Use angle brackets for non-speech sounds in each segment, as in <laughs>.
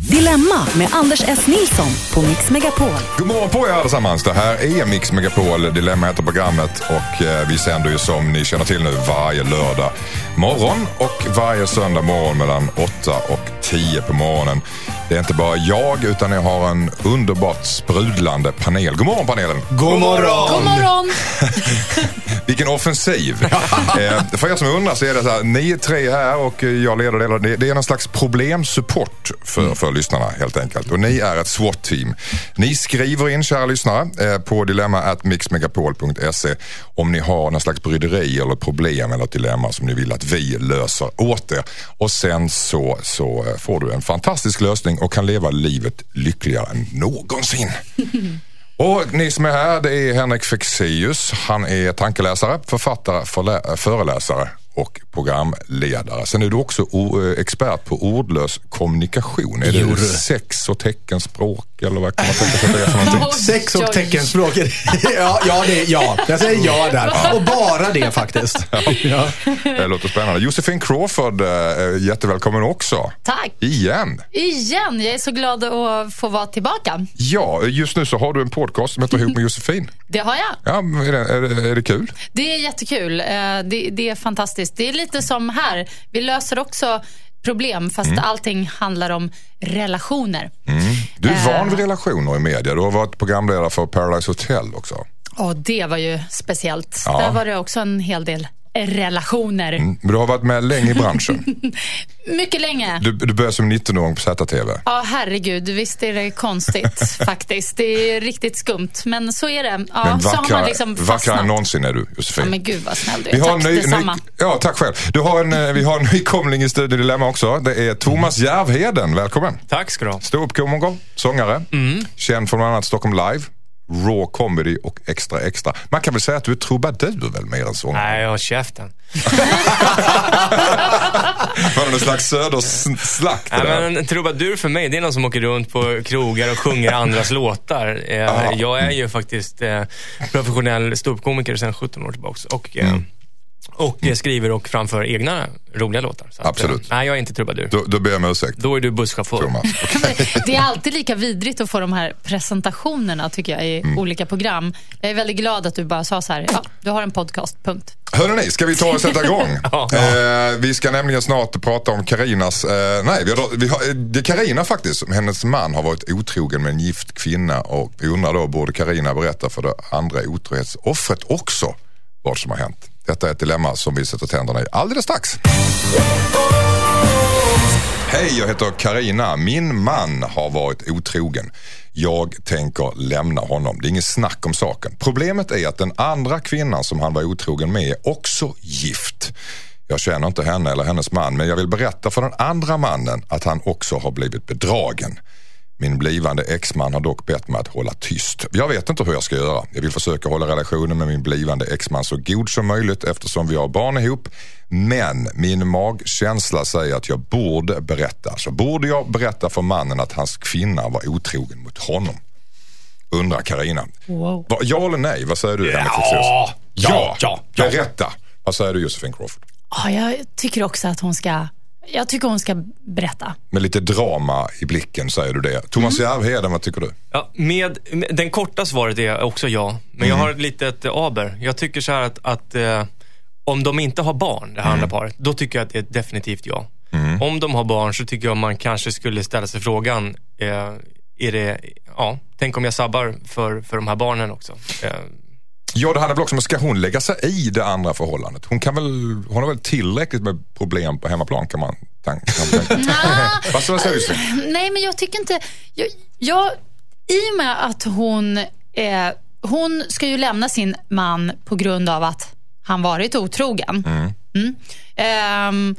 Dilemma med Anders S. Nilsson på Mix Megapol. God morgon på er allesammans. Det här är Mix Megapol. Dilemma heter programmet och eh, vi sänder ju som ni känner till nu varje lördag morgon och varje söndag morgon mellan 8 och 10 på morgonen. Det är inte bara jag utan jag har en underbart sprudlande panel. God morgon panelen! God morgon! God morgon! <laughs> Vilken offensiv! <laughs> eh, för er som undrar så är det så här, ni är tre här och jag leder det. Det- är någon slags problemsupport för, för lyssnarna helt enkelt. Och ni är ett SWAT-team. Ni skriver in, kära lyssnare, eh, på dilemma.mixmegapol.se om ni har någon slags bryderi eller problem eller dilemma som ni vill att vi löser åt er. Och sen så, så eh, får du en fantastisk lösning och kan leva livet lyckligare än någonsin. <laughs> Och ni som är här, det är Henrik Fexeus. Han är tankeläsare, författare, föreläsare och programledare. Sen är du också eh, expert på ordlös kommunikation. Är det sex och teckenspråk eller vad kan man tänka sig att det är för någonting? <laughs> Sex och teckenspråk. <laughs> ja, ja, det, ja, jag säger ja där. Och bara det faktiskt. <laughs> Ja. Det låter spännande. Josefin Crawford, eh, jättevälkommen också. Tack! Igen. Igen, jag är så glad att få vara tillbaka. Ja, just nu så har du en podcast som heter Ihop med Josefin. Det har jag. Ja, men är det, är det, är det kul? Det är jättekul. Eh, Det, det är fantastiskt. Det är lite som här. Vi löser också problem fast allting handlar om relationer. Du är van Eh. vid relationer i media. Du har varit programledare för Paradise Hotel också. Och det var ju speciellt. Ja. Där var det också en hel del relationer. Men du har varit med länge i branschen. <laughs> Mycket länge. Du, du började som 19-åring på ZTV. Ja, herregud. Visst är det konstigt <laughs> faktiskt. Det är riktigt skumt. Men så är det. Ja, Men så har man vackrare, liksom vackrare än någonsin är du, Josefin. Ja, men gud vad snäll du är. vi har Tack en ny, detsamma. ny, ja, tack själv. Du har en, eh, vi har en <laughs> nykomling i Studio Dilemma också. Det är Thomas Järvheden. Välkommen. Tack ska du ha. Ståuppkomiker, sångare. Mm. Känd från bland annat Stockholm Live, Raw Comedy och Extra Extra. Man kan väl säga att du är trubadur väl mer än sångare? Nej, jag har käften. <laughs> Var det slags söderslakt Nej, men en trubadur för mig, det är någon som åker runt på krogar och sjunger andras låtar. Eh, Ja. Jag är ju faktiskt eh, professionell ståuppkomiker sedan 17 år tillbaka. Och, eh, och eh, skriver och framför egna roliga låtar. Så att, eh, Absolut. nej, jag är inte trubadur. Då, då ber jag om ursäkt, Då är du busschaufför. Thomas. <laughs> Det är alltid lika vidrigt att få de här presentationerna tycker jag i Mm. olika program. Jag är väldigt glad att du bara sa så här, ja, du har en podcast, punkt. Hörrni, ska vi ta och sätta igång? <laughs> Ja. eh, vi ska nämligen snart prata om Karinas, eh, nej vi har, vi har, det är Karina faktiskt, hennes man har varit otrogen med en gift kvinna och vi undrar då, borde Karina berätta för det andra otrohetsoffret också vad som har hänt? Detta är ett dilemma som vi sätter tänderna i alldeles strax. Hej, jag heter Karina. Min man har varit otrogen. Jag tänker lämna honom. Det är inget snack om saken. Problemet är att den andra kvinnan som han var otrogen med är också gift. Jag känner inte henne eller hennes man men jag vill berätta för den andra mannen att han också har blivit bedragen. Min blivande exman har dock bett mig att hålla tyst. Jag vet inte hur jag ska göra. Jag vill försöka hålla relationen med min blivande exman så god som möjligt eftersom vi har barn ihop. Men min magkänsla säger att jag borde berätta. Så borde jag berätta för mannen att hans kvinna var otrogen mot honom? Undrar Karina. Wow. Ja eller nej? Vad säger du Henrik ja, ja, ja. Berätta. Vad säger du Josefin Crawford? Ja, jag tycker också att hon ska, jag tycker hon ska berätta. Med lite drama i blicken säger du det. Thomas Järvheden, vad tycker du? Ja, med, med, den korta svaret är också ja. Men jag har ett litet eh, aber. Jag tycker så här att, att eh, om de inte har barn, det här andra paret, då tycker jag att det är definitivt ja. Om de har barn så tycker jag man kanske skulle ställa sig frågan, eh, är det, ja, tänk om jag sabbar för, för de här barnen också. Eh, Ja, det handlar väl också om, ska hon lägga sig i det andra förhållandet? Hon, kan väl, hon har väl tillräckligt med problem på hemmaplan kan man tänka. <laughs> <laughs> Vad säger du? Nej, men jag tycker inte... Jag, jag, I och med att hon... Eh, hon ska ju lämna sin man på grund av att han varit otrogen. Mm. Ehm,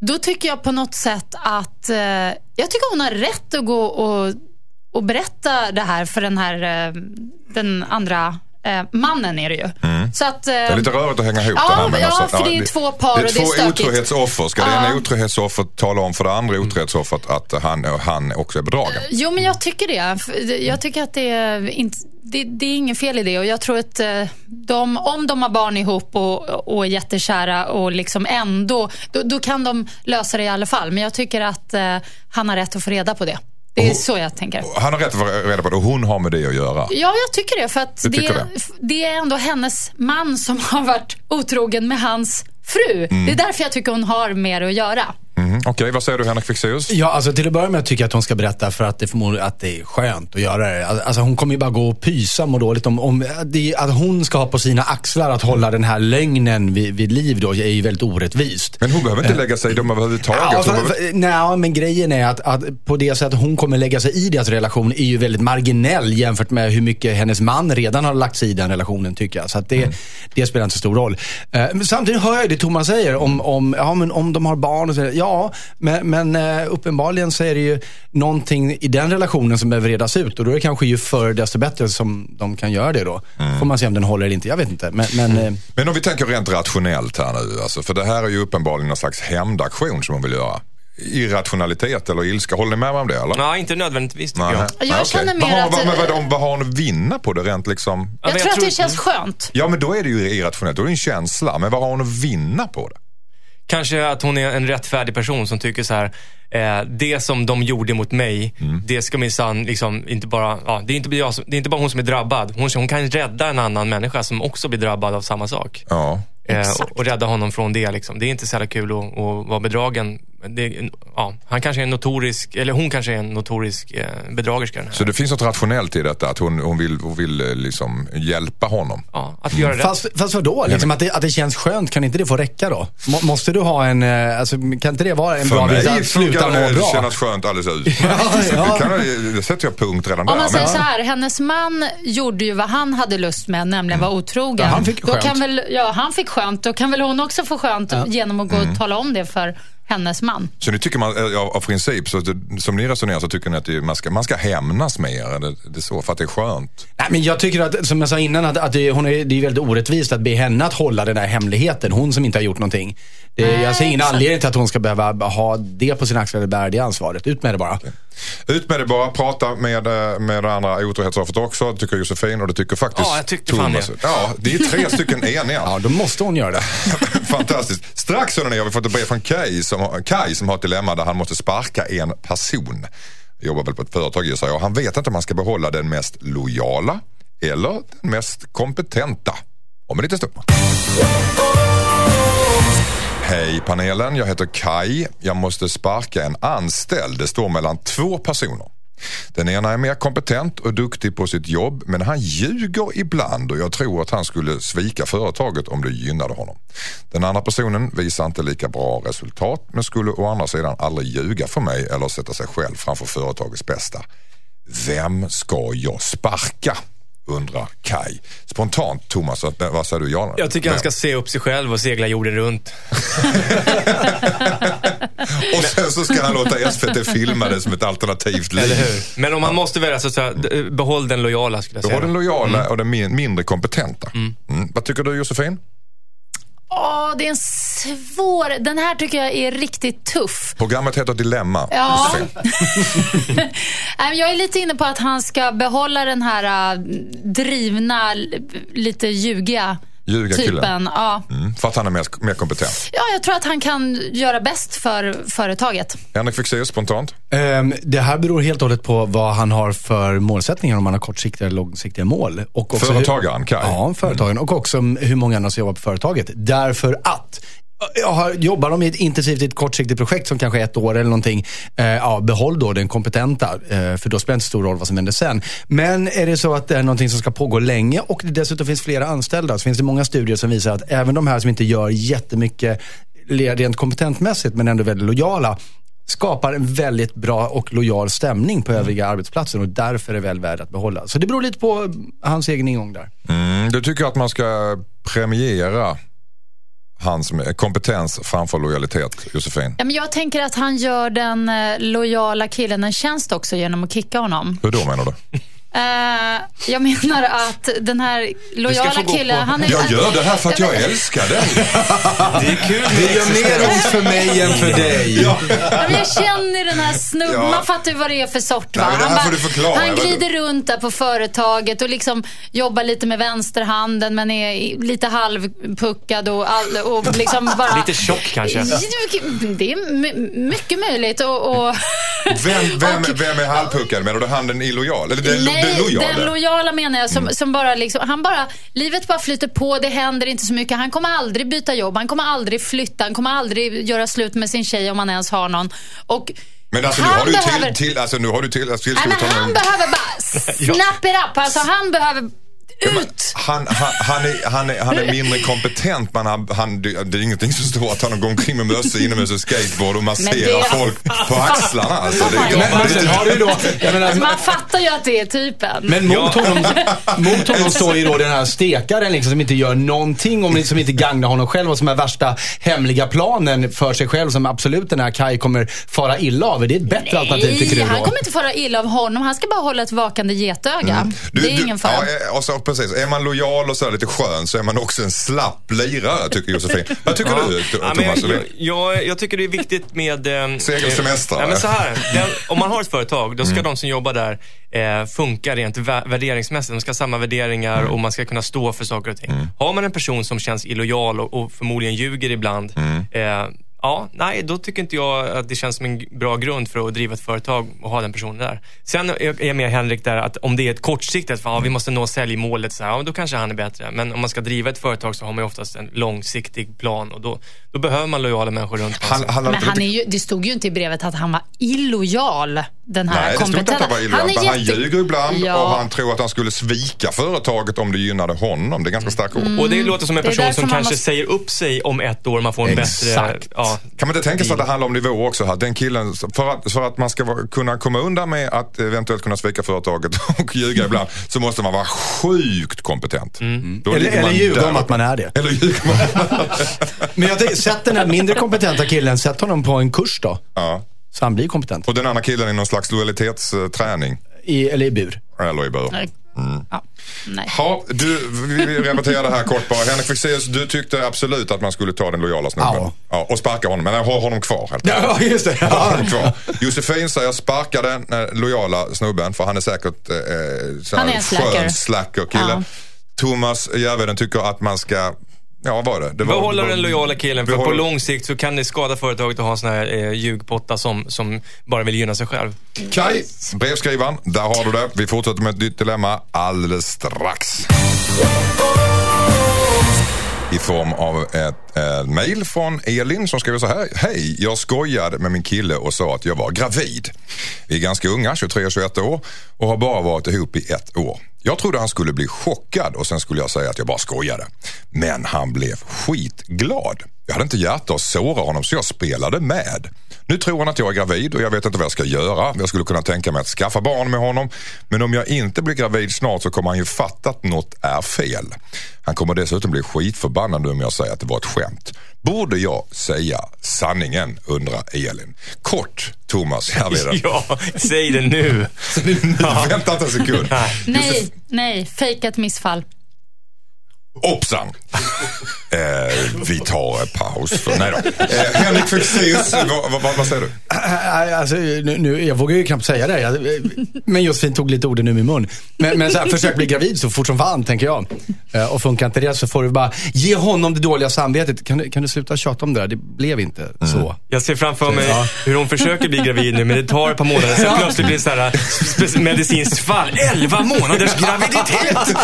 då tycker jag på något sätt att... Eh, jag tycker hon har rätt att gå och, och berätta det här för den här eh, den andra eh, mannen är det ju. Så att, eh, Det är lite rörigt att hänga ihop Ja, det här. Men ja, alltså, för det är två par det är och det är två stökigt. otrohetsoffer. Ska det Ja. ena otrohetsoffret tala om för det andra otrohetsoffret att han, han också är bedragen? Jo, men jag tycker det. Jag tycker att det är, inte, det, det är inget fel i det. Och jag tror att eh, de, om de har barn ihop och, och är jättekära och liksom ändå, då, då kan de lösa det i alla fall. Men jag tycker att eh, han har rätt att få reda på det. Det är så jag tänker. Han har rätt att få reda på det och hon har med det att göra. Ja, jag tycker det. För att det, det? det är ändå hennes man som har varit otrogen med hans fru. Mm. Det är därför jag tycker hon har mer att göra. Mhm. Okej, vad säger du Henrik Fexeus? Ja, alltså till att börja med tycker jag att hon ska berätta för att det förmodligen att det är skönt att göra det. Alltså hon kommer ju bara gå och pysa och må dåligt om, om det, att hon ska ha på sina axlar att hålla den här lögnen vid, vid liv då är ju väldigt orättvist. Men hon behöver inte lägga sig i dem överhuvudtaget. Ja, för, behöver... nej, men grejen är att, att på det sättet hon kommer lägga sig i deras relation är ju väldigt marginell jämfört med hur mycket hennes man redan har lagt sig i den relationen tycker jag. Så att det, det spelar inte så stor roll. Eh, men samtidigt hör jag det Thomas säger om, om, ja, men om de har barn och så. Ja, men, men eh, uppenbarligen så är det ju någonting i den relationen som behöver redas ut och då är det kanske ju förr desto bättre som de kan göra det då. Får man se om den håller eller inte. Jag vet inte. Men, men eh, Men om vi tänker rent rationellt här nu, alltså, för det här är ju uppenbarligen någon slags hämndaktion som hon vill göra. Irrationalitet eller ilska, håller ni med mig om det eller? Nej, inte nödvändigtvis tycker Nej. jag. Jag Nej, känner okej. mer vad, att- vad, men vad, vad, vad har hon att vinna på det rent liksom? Ja, Jag men tror att det känns skönt. Ja men då är det ju irrationellt, då är det en känsla. Men vad har hon att vinna på det? Kanske att hon är en rättfärdig person som tycker så här. Eh, det som de gjorde mot mig, Mm. det ska minsann liksom inte bara, ja, det, är inte, jag som, det är inte bara hon som är drabbad. Hon, hon kan rädda en annan människa som också blir drabbad av samma sak. Ja. Eh, och, och rädda honom från det. Liksom. Det är inte så jävla kul att, att vara bedragen. Det, ja, han kanske är en notorisk, eller hon kanske är en notorisk eh, bedragerska. Den här. Så det finns något rationellt i detta, att hon, hon vill, hon vill eh, liksom hjälpa honom. ja, att göra rätt. Fast, fast vadå? Liksom att, det, att det känns skönt, kan inte det få räcka då? Må, måste du ha en, eh, alltså, kan inte det vara en bra För visa mig att sluta må det bra? kännas skönt alldeles ut. <laughs> Ja, ja. Det, kan, det sätter jag punkt redan Om där. man säger så här, hennes man gjorde ju vad han hade lust med, nämligen vara otrogen. Ja, han fick Då skönt. kan väl, ja, han fick skönt. Då kan väl hon också få skönt genom att gå Mm. och tala om det för hennes man. Så nu tycker man, eh, av, av princip, så som ni resonerar så tycker ni att det, man, ska, man ska hämnas mer? Det, det är så, för att det är skönt? Nej, men jag tycker att, som jag sa innan, att, att det, hon är, det är väldigt orättvist att be henne att hålla den där hemligheten. Hon som inte har gjort någonting. Det, Nej, jag ser ingen exakt. anledning till att hon ska behöva ha det på sin axlar eller bära det ansvaret. Ut med det bara. Ut med det bara, prata med, eh, med det andra otrohetsoffret också, det tycker Josefin och det tycker faktiskt Ja, jag tyckte fan det. Ja, det är tre stycken eniga. <laughs> Ja, då måste hon göra det. <laughs> Fantastiskt. Strax hörni, har vi fått ett brev från Kai som, har- Kai som har ett dilemma där han måste sparka en person. Jobbar väl på ett företag gissar jag. Han vet inte om han ska behålla den mest lojala eller den mest kompetenta. Om en liten stund. Hej panelen, jag heter Kai. Jag måste sparka en anställd. Det står mellan två personer. Den ena är mer kompetent och duktig på sitt jobb men han ljuger ibland och jag tror att han skulle svika företaget om det gynnade honom. Den andra personen visar inte lika bra resultat men skulle å andra sidan aldrig ljuga för mig eller sätta sig själv framför företagets bästa. Vem ska jag sparka? Undrar Kai. Spontant Thomas, vad säger du? Ja, Jag tycker han ska se upp sig själv och segla jorden runt. <laughs> Och sen så ska han låta SVT filma det som ett alternativt liv. Eller hur? Men om man måste välja så, så behåll den lojala skulle jag Du säga. har den lojala och den min- mindre kompetenta. Mm. Vad tycker du Josefin? Åh, det är en svår... Den här tycker jag är riktigt tuff. Programmet heter Dilemma. Ja. <laughs> Jag är lite inne på att han ska behålla den här äh, drivna, lite ljugiga Ljugarkillen. typen. Ja. Mm. För att han är mer, mer kompetent. ja, jag tror att han kan göra bäst för företaget. Henrik Fexeus, spontant. Ehm, det här beror helt och hållet på vad han har för målsättningar, om han har kortsiktiga eller långsiktiga mål. Och också Företagaren, Kaj. Ja, företagaren. Och också hur många andra som jobbar på företaget. Därför att jag har, jobbar de intensivt i ett kortsiktigt projekt som kanske är ett år eller någonting, eh, ja, behåll då den kompetenta. Eh, för då spelar det inte stor roll vad som händer sen. Men är det så att det är någonting som ska pågå länge och det dessutom finns flera anställda så finns det många studier som visar att även de här som inte gör jättemycket rent kompetentmässigt men ändå väldigt lojala skapar en väldigt bra och lojal stämning på övriga arbetsplatser och därför är det väl värd att behålla. Så det beror lite på hans egen ingång där. Mm. Du tycker att man ska premiera hans kompetens framför lojalitet, Josefin? Ja, men jag tänker att han gör den eh, lojala killen en tjänst också genom att kicka honom. Hur då menar du? Eh, jag menar att den här lojala killen, på- han är... Jag gör det här för att jag älskar dig. Det är kul. Det gör mer ont för mig än för dig. Ja, men jag känner den här snubben, Ja. man fattar ju vad det är för sort va? Nej, det han du förklara, han glider runt där på företaget och liksom jobbar lite med vänsterhanden men är lite halvpuckad och, all, och liksom <laughs> bara... Lite tjock kanske. Det är my- mycket möjligt och... och Vem, vem, <laughs> Och- vem är halvpuckad? Menar du han den illojal? Eller den, Nej, den lojala? den lojala menar jag. Som, som bara liksom, han bara, livet bara flyter på, det händer inte så mycket. Han kommer aldrig byta jobb, han kommer aldrig flytta, han kommer aldrig göra slut med sin tjej om han ens har någon. Och Men alltså nu har behöver- till, till, alltså, nu har du till, alltså, Nej, tillskrivet men han behöver bara snap it up. Alltså han behöver ut. Han, han, han, är, han, är, han är mindre kompetent men han, han, det är ingenting som står att han går omkring med mössa inomhus och skateboard och masserar det- folk på axlarna. Alltså, det, Men- Men, sen har du ju då, jag menar, Alltså, man fattar ju att det är typen. Men mot honom, mot honom <laughs> står ju då den här stekaren liksom, som inte gör någonting, om, som inte gagnar honom själv och som är värsta hemliga planen för sig själv som absolut den här Kai kommer fara illa av. Det är ett bättre alternativ tycker du han då? kommer inte fara illa av honom. Han ska bara hålla ett vakande getöga. Du- det är du- ingen fara. Ja, eh, precis. Är man lojal och så lite skön så är man också en slapp lirare tycker Josefin. Vad tycker du Ja, men Thomas? jag, jag, jag tycker det är viktigt med... Eh, Segelsemestrar, Ja, men så här, den, <laughs> om man har ett företag, då ska Mm. de som jobbar där eh, funka rent vä- värderingsmässigt. De ska ha samma värderingar Mm. och man ska kunna stå för saker och ting. Har man en person som känns illojal och, och förmodligen ljuger ibland, Mm. eh, ja, nej, då tycker inte jag att det känns som en bra grund för att driva ett företag och ha den personen där. Sen är jag med Henrik där att om det är ett kortsiktigt, för, ja, vi måste nå säljmålet, så här, ja, då kanske han är bättre. Men om man ska driva ett företag så har man ju oftast en långsiktig plan och då, då behöver man lojala människor runt om Han, han, Men han, är ju, det stod ju inte i brevet att han var illojal, den här Nej, det stod inte att han var illojal. är Han, han jätte- ljuger ibland Ja. och han tror att han skulle svika företaget om det gynnade honom. Det är ganska starka ord. Och det låter som en Det är person som man kanske måste- säger upp sig om ett år, man får en Exakt. bättre... Ja, Kan man inte tänka sig att det handlar om nivå också här? Den killen, för att, för att man ska vara, kunna komma undan med att eventuellt kunna svika företaget <laughs> och ljuga ibland så måste man vara sjukt kompetent. Då Mm. Eller, eller man ljuga om att man är det. Eller ljuger man. Men jag tänker, sätt den här mindre kompetenta killen, sätt honom på en kurs då. ja. Så han blir kompetent. Och den andra killen i någon slags lojalitetsträning. I, eller i bur. Eller i bur. Ja, nej. Ha, du, vi vill repetera det här kort bara. Henrik Fexeus, du tyckte absolut att man skulle ta den lojala snubben. Ja. Ja, och sparka honom, men ha honom kvar helt. Ja, just det. Honom kvar. Josefin säger sparka den eh, lojala snubben för han är säkert eh, här Han är en slacker. skön slacker-kille. Ja. Thomas Järvheden tycker att man ska, ja var det? det var, Behålla den lojala killen, för på behålla- lång sikt så kan det skada företaget att ha en sån här eh, ljugpotta som, som bara vill gynna sig själv. Kai, brevskrivaren, där har du det. Vi fortsätter med ett nytt dilemma alldeles strax. I form av ett eh, mail från Elin som skriver så här. Hej, jag skojade med min kille och sa att jag var gravid. Vi är ganska unga, 23-21 år och har bara varit ihop i ett år. Jag trodde han skulle bli chockad och sen skulle jag säga att jag bara skojade. Men han blev skitglad. Jag hade inte hjärta att såra honom så jag spelade med. Nu tror han att jag är gravid och jag vet inte vad jag ska göra. Jag skulle kunna tänka mig att skaffa barn med honom. Men om jag inte blir gravid snart så kommer han ju fatta att något är fel. Han kommer dessutom bli skitförbannad om jag säger att det var ett skämt. Borde jag säga sanningen undrar Elin. Kort Thomas Järvheden. <laughs> Ja, säg det nu. <laughs> Vänta inte en sekund. Nej, nej, fejkat missfall. Hoppsan! Eh, vi tar en paus. För, nej då. Eh, Henrik Fexeus, vad, vad, vad säger du? Äh, Alltså, nu, nu, jag vågar ju knappt säga det. Jag, men Josefin tog lite orden ur min mun. Men, men så här, försök bli gravid så fort som fan, tänker jag. Eh, Och funkar inte det så får du bara ge honom det dåliga samvetet. Kan du, kan du sluta tjata om det där? Det blev inte så. Jag ser framför mig Ja. hur hon försöker bli gravid nu, men det tar ett par månader. Sen plötsligt blir det så här medicinskt fall. 11 månaders graviditet!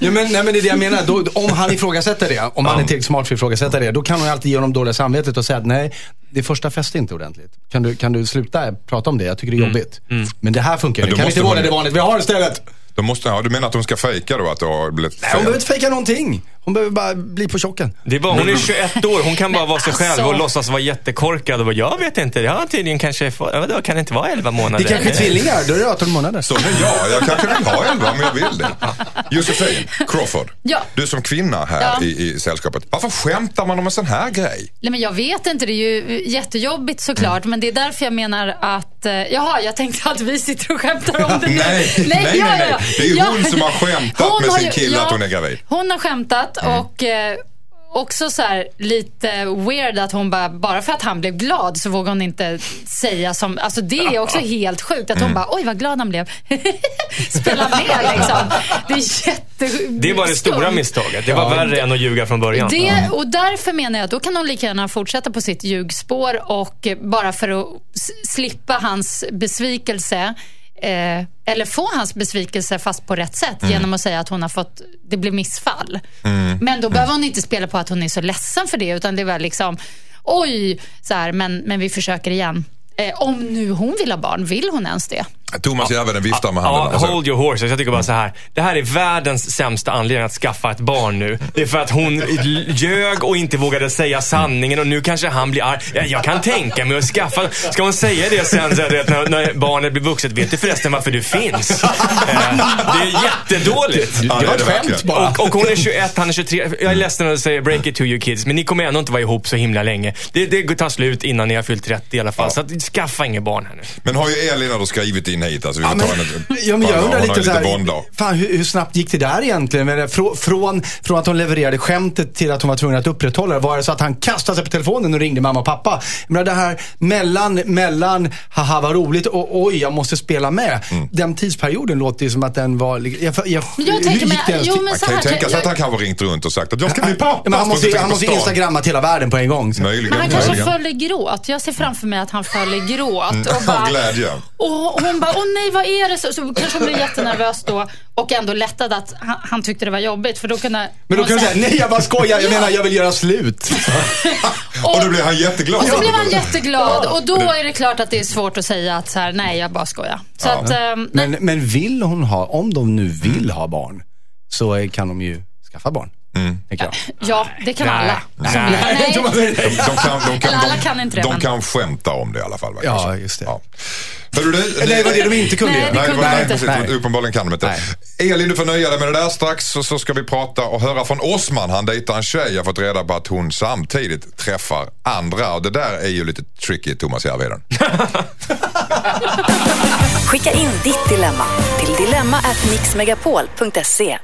Ja, men, nej, men det är det jag menar. Då, om han ifrågasätter det, om han är tillräckligt smart för att ifrågasätta det, då kan hon alltid ge honom dåliga samvetet och säga att nej, det första fäste inte ordentligt. Kan du, kan du sluta prata om det? Jag tycker det är jobbigt. Men det här funkar då Kan vi inte måste vårda det vanligt vi har istället? Då måste, ja, du menar att hon ska fejka då att det har blivit Nej, hon fel? behöver inte fejka någonting. Hon behöver bara bli på chocken. Det är bara, hon är 21 år, hon kan bara vara sig själv och alltså. låtsas vara jättekorkad och bara, jag vet inte, ja tydligen kanske, får- ja, då kan det inte vara 11 månader. Det kanske är tvillingar, då är det 18 månader. Så men ja, jag kanske vill ha elva om jag vill det. Josefin Crawford, Ja. du som kvinna här Ja. i, i sällskapet. Varför skämtar man om en sån här grej? Nej, men jag vet inte, det är ju jättejobbigt såklart. Men det är därför jag menar att... eh, Jaha, jag tänkte att vi sitter och skämtar om det nu. Nej, nej, nej, nej. Det är ju hon som har skämtat Hon med har sin ju- kille att hon är gravid. Hon har skämtat och eh, också så här lite weird att hon bara, bara för att han blev glad så vågar hon inte säga som, alltså det är också <laughs> helt sjukt att hon bara, oj vad glad han blev. <laughs> Spela med <laughs> liksom. Det är jätte... Det var det stora misstaget. Det var värre än att ljuga från början. Det, och därför menar jag att då kan hon lika gärna fortsätta på sitt ljugspår och bara för att slippa hans besvikelse eh, eller få hans besvikelse fast på rätt sätt genom att säga att hon har fått, det blir missfall. Men då behöver hon inte spela på att hon är så ledsen för det utan det var liksom, oj, så här, men, men vi försöker igen. Eh, om nu hon vill ha barn, vill hon ens det? Thomas Järvheden viftar med handen. Ja, Alltså, hold your horses. Jag tycker bara så här. Det här är världens sämsta anledning att skaffa ett barn nu. Det är för att hon ljög och inte vågade säga sanningen och nu kanske han blir arg. Ja, Jag kan tänka mig att skaffa... Ska hon säga det sen så det, när, när barnet blir vuxet? Vet du förresten varför du finns? Eh, det är jättedåligt. Ja, Det var är ett skämt bara. Och, och hon är 21, han är 23. Jag är ledsen att säga break it to you kids, men ni kommer ändå inte vara ihop så himla länge. Det, det tar slut innan ni har fyllt 30 i alla fall. Så att, skaffa inget barn här nu. Men har ju Elin då skrivit in hit. Alltså, vi får men- ta henne, <laughs> Ja, men jag undrar lite, så här, fan, hur, hur snabbt gick det där egentligen? Men, frå- från, från att hon levererade skämtet till att hon var tvungen att upprätthålla det. Var det så att han kastade sig på telefonen och ringde mamma och pappa? Menar, det här mellan, mellan haha vad roligt och oj jag måste spela med. Mm. Den tidsperioden låter ju som att den var... Jag, jag, Men jag hur tänker gick det ens jo, men Man så kan ju tänka sig att han kanske ringt runt och sagt att jag ska bli pappa. Ja, men han måste, ju- han måste ju stan. instagramma till hela världen på en gång. Så. Möjligen. Men han kanske möjligen. föll i gråt. Jag ser framför mig att han föll i gråt. Och Av bara, glädje. Och hon bara, åh nej vad är det? Så, så kanske hon blir jättenervös då och ändå lättad att han, han tyckte det var jobbigt. För då kunde Men då kan du säga, nej jag bara skojar, jag Ja. menar jag vill göra slut. <laughs> Och då blir han jätteglad. Och så blev han jätteglad och då är det klart att det är svårt att säga att så här, nej jag bara skojar. Så att, ehm, Men, men vill hon ha, om de nu vill ha barn, så kan de ju skaffa barn. Tänker jag. ja, det kan Nej. alla. Som Nej. Nej. De, de, kan, de, kan, Eller alla kan inte det, de men- kan skämta om det i alla fall. Ja, just det. Ja. Hörru du, Nej, var det de inte kunde Nej, göra. det Nej, kunde var- de nej, inte. precis. Nej. Uppenbarligen kan de inte. Elin, du får nöja dig med det där strax. Så, så ska vi prata och höra från Osman. Han dejtar en tjej. Jag har fått reda på att hon samtidigt träffar andra. Och det där är ju lite tricky, Thomas Järvheden. Skicka in ditt dilemma till dilemma@mixmegapol.se.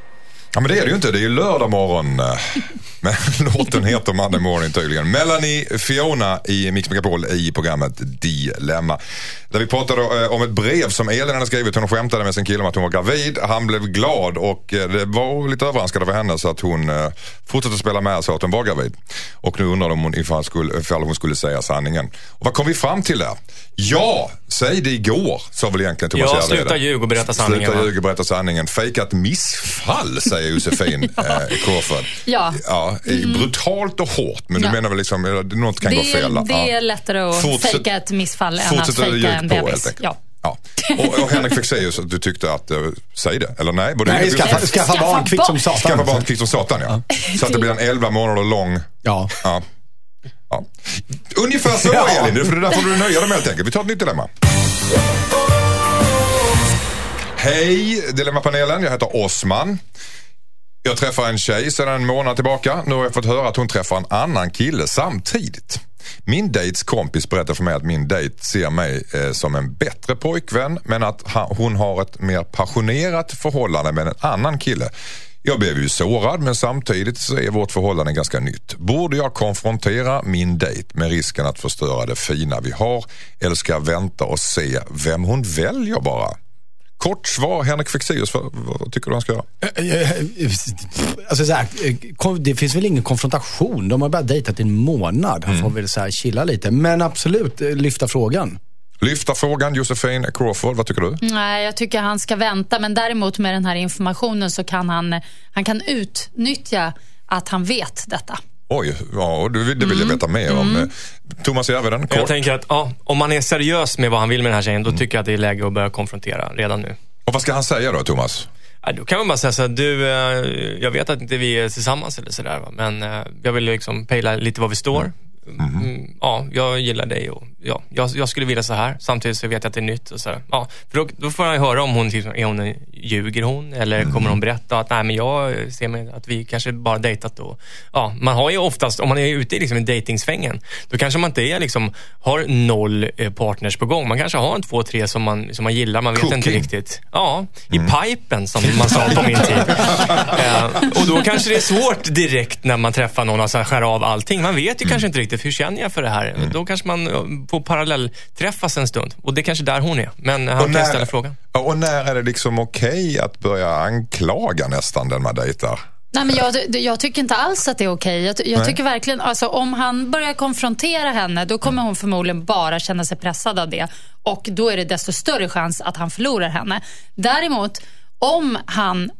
Ja, men det är det ju inte. Det är ju lördag morgon. <laughs> Men <laughs> låten heter Monday Morning tydligen. Melanie Fiona i Mix Megapol i programmet Dilemma. Där vi pratade eh, om ett brev som Elin hade skrivit. Hon skämtade med sin kille om att hon var gravid. Han blev glad och eh, det var lite överraskande för henne så att hon eh, fortsatte spela med sa att hon var gravid. Och nu undrar de om hon, ifall, skulle, ifall hon skulle säga sanningen. Och vad kom vi fram till där? Ja, säg det igår, sa väl egentligen Thomas Ja, Järvheden. sluta ljug och berätta sanningen, Sluta va? ljug och berätta sanningen. Fejka ett missfall, säger Josefin <laughs> eh, Crawford. Ja. ja eh, Brutalt och hårt, men du Ja. menar väl liksom, något kan gå Det, fel? är- det är ja. lättare att Fortsätt- fejka ett missfall än att att fejka en på helt bebis. Ja. Ja. Och, och Henrik Fexeus, du tyckte att, uh, säg det, eller nej? Det Nej, skaffa, skaffa Skaffa barn kvickt som satan. Skaffa barn kvickt som satan ja. Så att det blir en 11 månader lång Ja. Ja. ja. Ungefär så Ja. Elin, för det där får du nöja dig med helt enkelt. Vi tar ett nytt dilemma. Hej Dilemmapanelen, jag heter Osman. Jag träffar en tjej sedan en månad tillbaka. Nu har jag fått höra att hon träffar en annan kille samtidigt. Min dejts kompis berättar för mig att min dejt ser mig eh, som en bättre pojkvän men att ha, hon har ett mer passionerat förhållande med en annan kille. Jag blev ju sårad men samtidigt så är vårt förhållande ganska nytt. Borde jag konfrontera min dejt med risken att förstöra det fina vi har eller ska jag vänta och se vem hon väljer bara? Kort svar, Henrik Fexeus, vad, vad tycker du han ska göra? Alltså så här, eh, det finns väl ingen konfrontation. De har bara dejtat i en månad. Han får väl så här chilla lite. Men absolut, eh, lyfta frågan. Lyfta frågan, Josefin Crawford, vad tycker du? Nej, jag tycker han ska vänta. Men däremot med den här informationen så kan han, han kan utnyttja att han vet detta. Oj, ja, det det vill jag veta mer om. Eh, Thomas Järvheden, Jag kort. tänker att ja, om man är seriös med vad han vill med den här tjejen, då tycker jag att det är läge att börja konfrontera redan nu. Och vad ska han säga då, Thomas? Ja, då kan man bara säga så här, du, eh, jag vet att inte vi är tillsammans eller sådär, men eh, jag vill liksom pejla lite var vi står. Mm, ja, jag gillar dig och ja, jag, jag skulle vilja så här. Samtidigt så vet jag att det är nytt och så här. Ja, för då, då får jag höra om hon, liksom, är hon en, ljuger hon eller kommer hon berätta att nej men jag ser mig att vi kanske bara dejtat då. Ja, man har ju oftast, om man är ute i liksom, i dejtingsvängen, då kanske man inte är liksom, har noll eh, partners på gång. Man kanske har en två, tre som man, som man gillar, man vet inte Cooking. riktigt. Ja, i pipen som man sa på min tid. <laughs> Eh, och då kanske det är svårt direkt när man träffar någon att så här skära av allting. Man vet ju kanske inte riktigt, hur känner jag för det här? Då kanske man får parallellträffas en stund. Och det är kanske där hon är. Men han Och kan när- ställa frågan. Och när är det liksom okej att börja anklaga nästan den man dejtar? Nej, men jag, jag tycker inte alls att det är okej. Jag, jag Nej. tycker verkligen, alltså, om han börjar konfrontera henne, då kommer hon förmodligen bara känna sig pressad av det. Och då är det desto större chans att han förlorar henne. Däremot, om han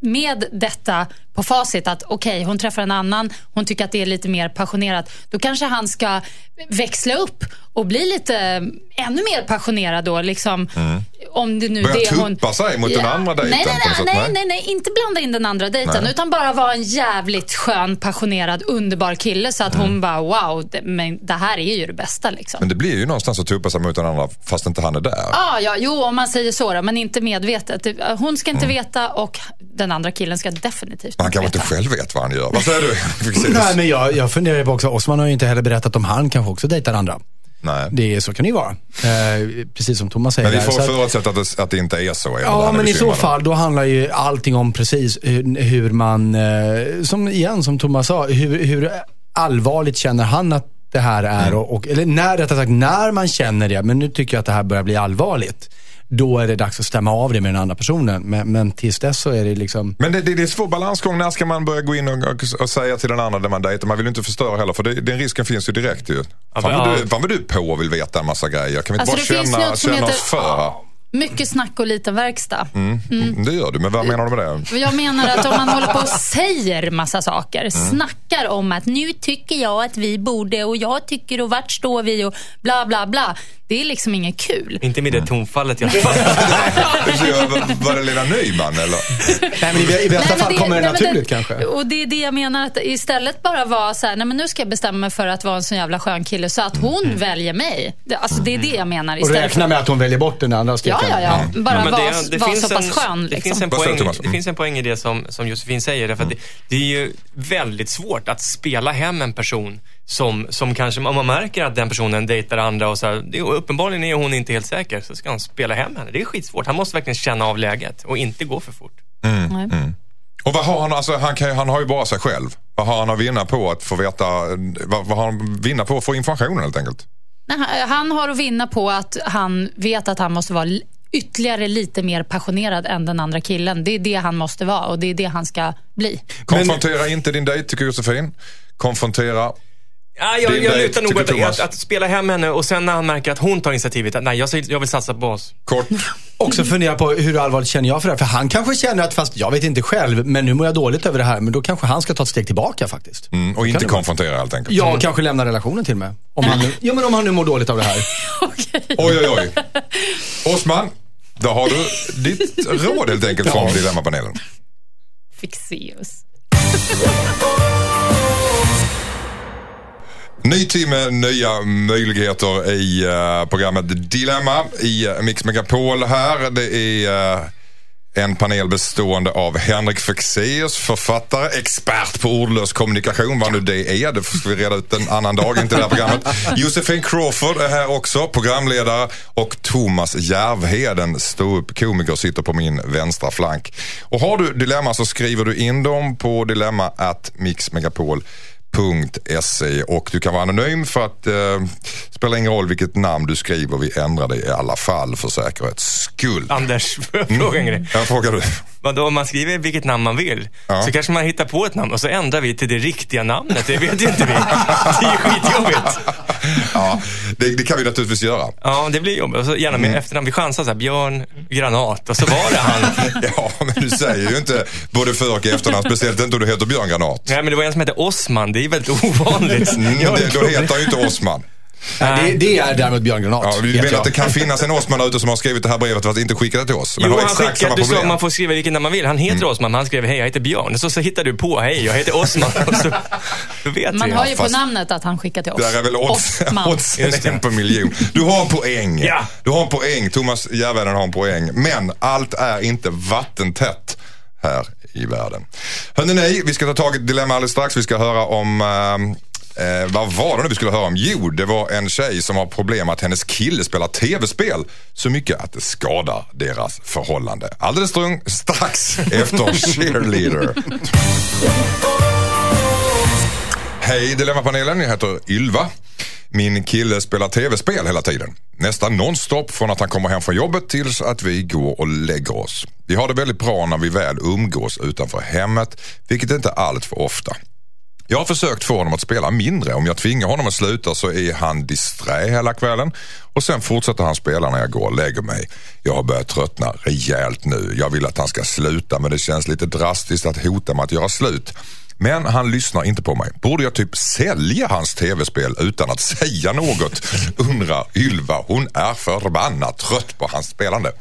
med detta på facit att okej, hon träffar en annan, hon tycker att det är lite mer passionerat. Då kanske han ska växla upp och bli lite eh, ännu mer passionerad då. Liksom, mm om det nu Börja det hon... tuppa sig mot den andra dejten Nej, nej, sätt, nej, nej. nej, nej, inte blanda in den andra dejten. Nej. Utan bara vara en jävligt skön, passionerad, underbar kille. Så att Mm. hon bara, wow, det, men det här är ju det bästa. Liksom. Men det blir ju någonstans att tuppa sig mot den andra fast inte han är där. Ah, ja, jo, om man säger så då, men inte medvetet. Hon ska Mm. inte veta och den andra killen ska definitivt Han kanske inte veta. själv vet vad han gör. Vad säger du? <laughs> Nej, men jag, jag funderar på också, Osman har ju inte heller berättat om han kanske också dejtar andra. Nej. Det, så kan det ju vara. Eh, precis som Thomas säger. Men vi får att- förutsätta att det, att det inte är så. Ja, men i så fall då handlar ju allting om precis hur, hur man, eh, som igen som Thomas sa, hur, hur allvarligt känner han att det här är? Och, och, eller när, rättare sagt, när man känner det, men nu tycker jag att det här börjar bli allvarligt. Då är det dags att stämma av det med den andra personen. Men, men tills dess så är det liksom... Men det, det, det är en svår balansgång. När ska man börja gå in och, och, och säga till den andra där man dejtar? Man vill ju inte förstöra heller för det, den risken finns ju direkt ju. Fan vad, ja. du, fan vad du på och vill veta en massa grejer. Kan vi inte Alltså, bara känna, känna oss heter- för? Mycket snack och liten verkstad. Mm, Det gör du, men vad menar du med det? Jag menar att om man håller på och <laughs> säger massa saker, Mm. snackar om att nu tycker jag att vi borde och jag tycker och vart står vi och bla bla bla. Det är liksom inget kul. Inte med det tonfallet i alla fall. Var- Var det Lena Nyman eller? Nej, men i, i bästa fall kommer det nej, naturligt kanske. Och det är det jag menar, att istället bara vara så här, nej men nu ska jag bestämma mig för att vara en sån jävla skön kille så att hon väljer mig. Det, alltså det är det jag menar. Och Istället räkna med att hon väljer bort den andra Ja, steken. ja, ja. Bara Ja, men vara det- det var finns så pass en- skön. Det, Liksom. finns en Vad säger poäng, det Mm. finns en poäng i det som, som Josefin säger. Därför att det, det är ju väldigt svårt att spela hem en person som, som kanske, om man märker att den personen dejtar andra och så här, det, är- uppenbarligen är hon inte helt säker, så ska han spela hem henne. Det är skitsvårt. Han måste verkligen känna av läget och inte gå för fort. Nej. Och vad har han, alltså, han, kan, han har ju bara sig själv. Vad har han att vinna på att få veta, vad, vad har han vinna på att få information helt enkelt? Nej, han- har att vinna på att han vet att han måste vara ytterligare lite mer passionerad än den andra killen. Det är det han måste vara och det är det han ska bli. Konfrontera inte din dejt tycker Josefin. Konfrontera. Ja, jag, jag lutar nog att, att, att spela hem henne och sen när han märker att hon tar initiativet, att nej, jag, jag vill satsa på oss. Kort. Också fundera på hur allvarligt känner jag för det här. För han kanske känner att, fast jag vet inte själv, men nu mår jag dåligt över det här. Men då kanske han ska ta ett steg tillbaka faktiskt. Mm, och inte vara? konfrontera helt enkelt. Ja, och kanske lämna relationen till mig. Om han nu, ja, men om han nu mår dåligt av det här. <laughs> Oj, oj, oj. Osman, då har du ditt <laughs> råd helt enkelt från Dilemmapanelen. Fixeus. <laughs> Ny timme, nya möjligheter i eh, programmet Dilemma i uh, Mix Megapol här. Det är eh, en panel bestående av Henrik Fexeus, författare, expert på ordlös kommunikation, vad nu det är. Det ska vi reda ut en annan dag, inte det här programmet. <laughs> Josefin Crawford är här också, programledare. Och Thomas Järvheden, ståuppkomiker, sitter på min vänstra flank. Och har du dilemma så skriver du in dem på dilemma at mixmegapol.se och du kan vara anonym för att eh, spelar ingen roll vilket namn du skriver, vi ändrar det i alla fall för säkerhets skull. Anders, får jag fråga en grej? Jag frågar du. Vadå, om man skriver vilket namn man vill, Ja. så kanske man hittar på ett namn och så ändrar vi till det riktiga namnet. Det vet ju inte vi. Det är ju skitjobbigt. Ja, det, det kan vi naturligtvis göra. Ja, det blir jobbigt. Och så gärna med efternamn. Vi chansar så här, Björn Granat och så var det han. <laughs> Ja, men du säger ju inte både för och efternamn, speciellt inte om du heter Björn Granat. Nej, men det var en som hette Osman. Det är väldigt ovanligt. Mm, det, då heter han ju inte Osman. Nej, det, det är däremot Björn Granat. Ja, vi klart. att det kan finnas en Osman ute som har skrivit det här brevet för att inte skicka det till oss. Men Jo, har han exakt skickar, samma du sa problem. Mm. man får skriva vilken namn man vill. Han heter Osman, men han skrev hej, jag heter Björn. Så, så hittar du på, hej, jag heter Osman. <laughs> Så, vet Man hör ju fast- på namnet att han skickar till oss. Där är väl odds, <laughs> oddsen en på miljon. Du har en poäng. Ja. Du har en poäng. Thomas Järvheden har en poäng. Men allt är inte vattentätt här i världen. Hörrni, nej, vi ska ta tag i ett dilemma alldeles strax. Vi ska höra om eh, eh, vad var det nu vi skulle höra om? Jo, det var en tjej som har problem att hennes kille spelar tv-spel så mycket att det skadar deras förhållande. Alldeles strung, strax efter <laughs> Cheerleader. Hej Dilemmapanelen, jag heter Ylva. Min kille spelar tv-spel hela tiden. Nästan nonstop från att han kommer hem från jobbet tills att vi går och lägger oss. Vi har det väldigt bra när vi väl umgås utanför hemmet, vilket inte är allt för ofta. Jag har försökt få honom att spela mindre. Om jag tvingar honom att sluta så är han disträ hela kvällen och sen fortsätter han spela när jag går och lägger mig. Jag har börjat tröttna rejält nu. Jag vill att han ska sluta men det känns lite drastiskt att hota med att göra slut. Men han lyssnar inte på mig. Borde jag typ sälja hans tv-spel utan att <laughs> säga något? Undrar Ylva. Hon är förbannat trött på hans spelande.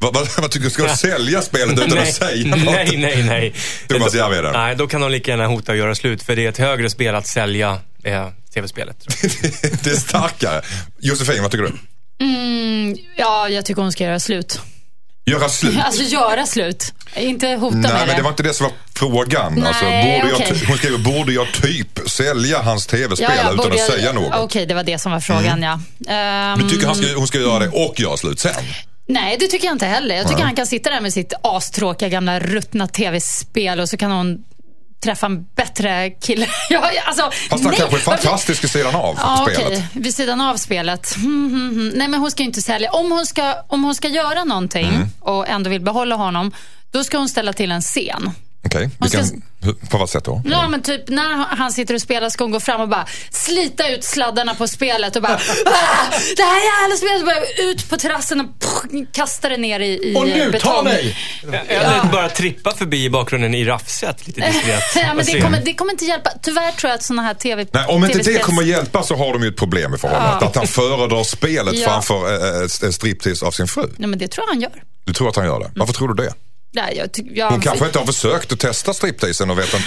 Vad, vad, vad tycker du? Ska du sälja spelet utan att säga något? nej, nej, nej. Thomas Då- Järvheden. Nej, då kan de lika gärna hota och göra slut. För det är ett högre spel att sälja eh, tv-spelet. <laughs> det är starkare. Josefin, vad tycker du? Mm, ja, jag tycker hon ska göra slut. Göra slut? Alltså göra slut. Inte hota Nej, med men det. det var inte det som var frågan. Nej, alltså, borde jag, ty- hon skriver, borde jag typ sälja hans tv-spel utan borde att jag- säga något? Mm. Okej, det var det som var frågan, ja. Ehm, Du tycker han ska, hon ska göra det och göra slut sen? Nej, det tycker jag inte heller. Jag tycker Nej. han kan sitta där med sitt astråkiga gamla ruttna tv-spel och så kan hon träffa en bättre kille. <laughs> ja, alltså, Fast han kanske är fantastisk vid sidan av Ja, spelet. okej. Vid sidan av spelet. Hmm, <laughs> hmm, hmm. Nej, men hon ska ju inte sälja. Om hon ska, om hon ska göra någonting Mm. och ändå vill behålla honom, då ska hon ställa till en scen. Okej, ska- hur- på vad sätt då? Ja, men typ när han sitter och spelar ska hon gå fram och bara slita ut sladdarna på spelet och bara <laughs> "Ah, Det här jävla spelet! Och bara ut på terrassen och pff, kasta det ner i, i Och nu, betong. ta mig! Eller bara trippa förbi i bakgrunden i raffset lite diskret. <laughs> Ja, men det, kommer, det kommer inte hjälpa. Tyvärr tror jag att såna här tv Nej, om inte det kommer hjälpa så har de ju ett problem i förhållandet. Ja. Att han föredrar spelet Ja. framför äh, striptease av sin fru. Nej, men det tror jag han gör. Du tror att han gör det? Varför tror du det? Nej, jag, jag, Hon kanske inte har försökt att testa stripteasen och vet inte.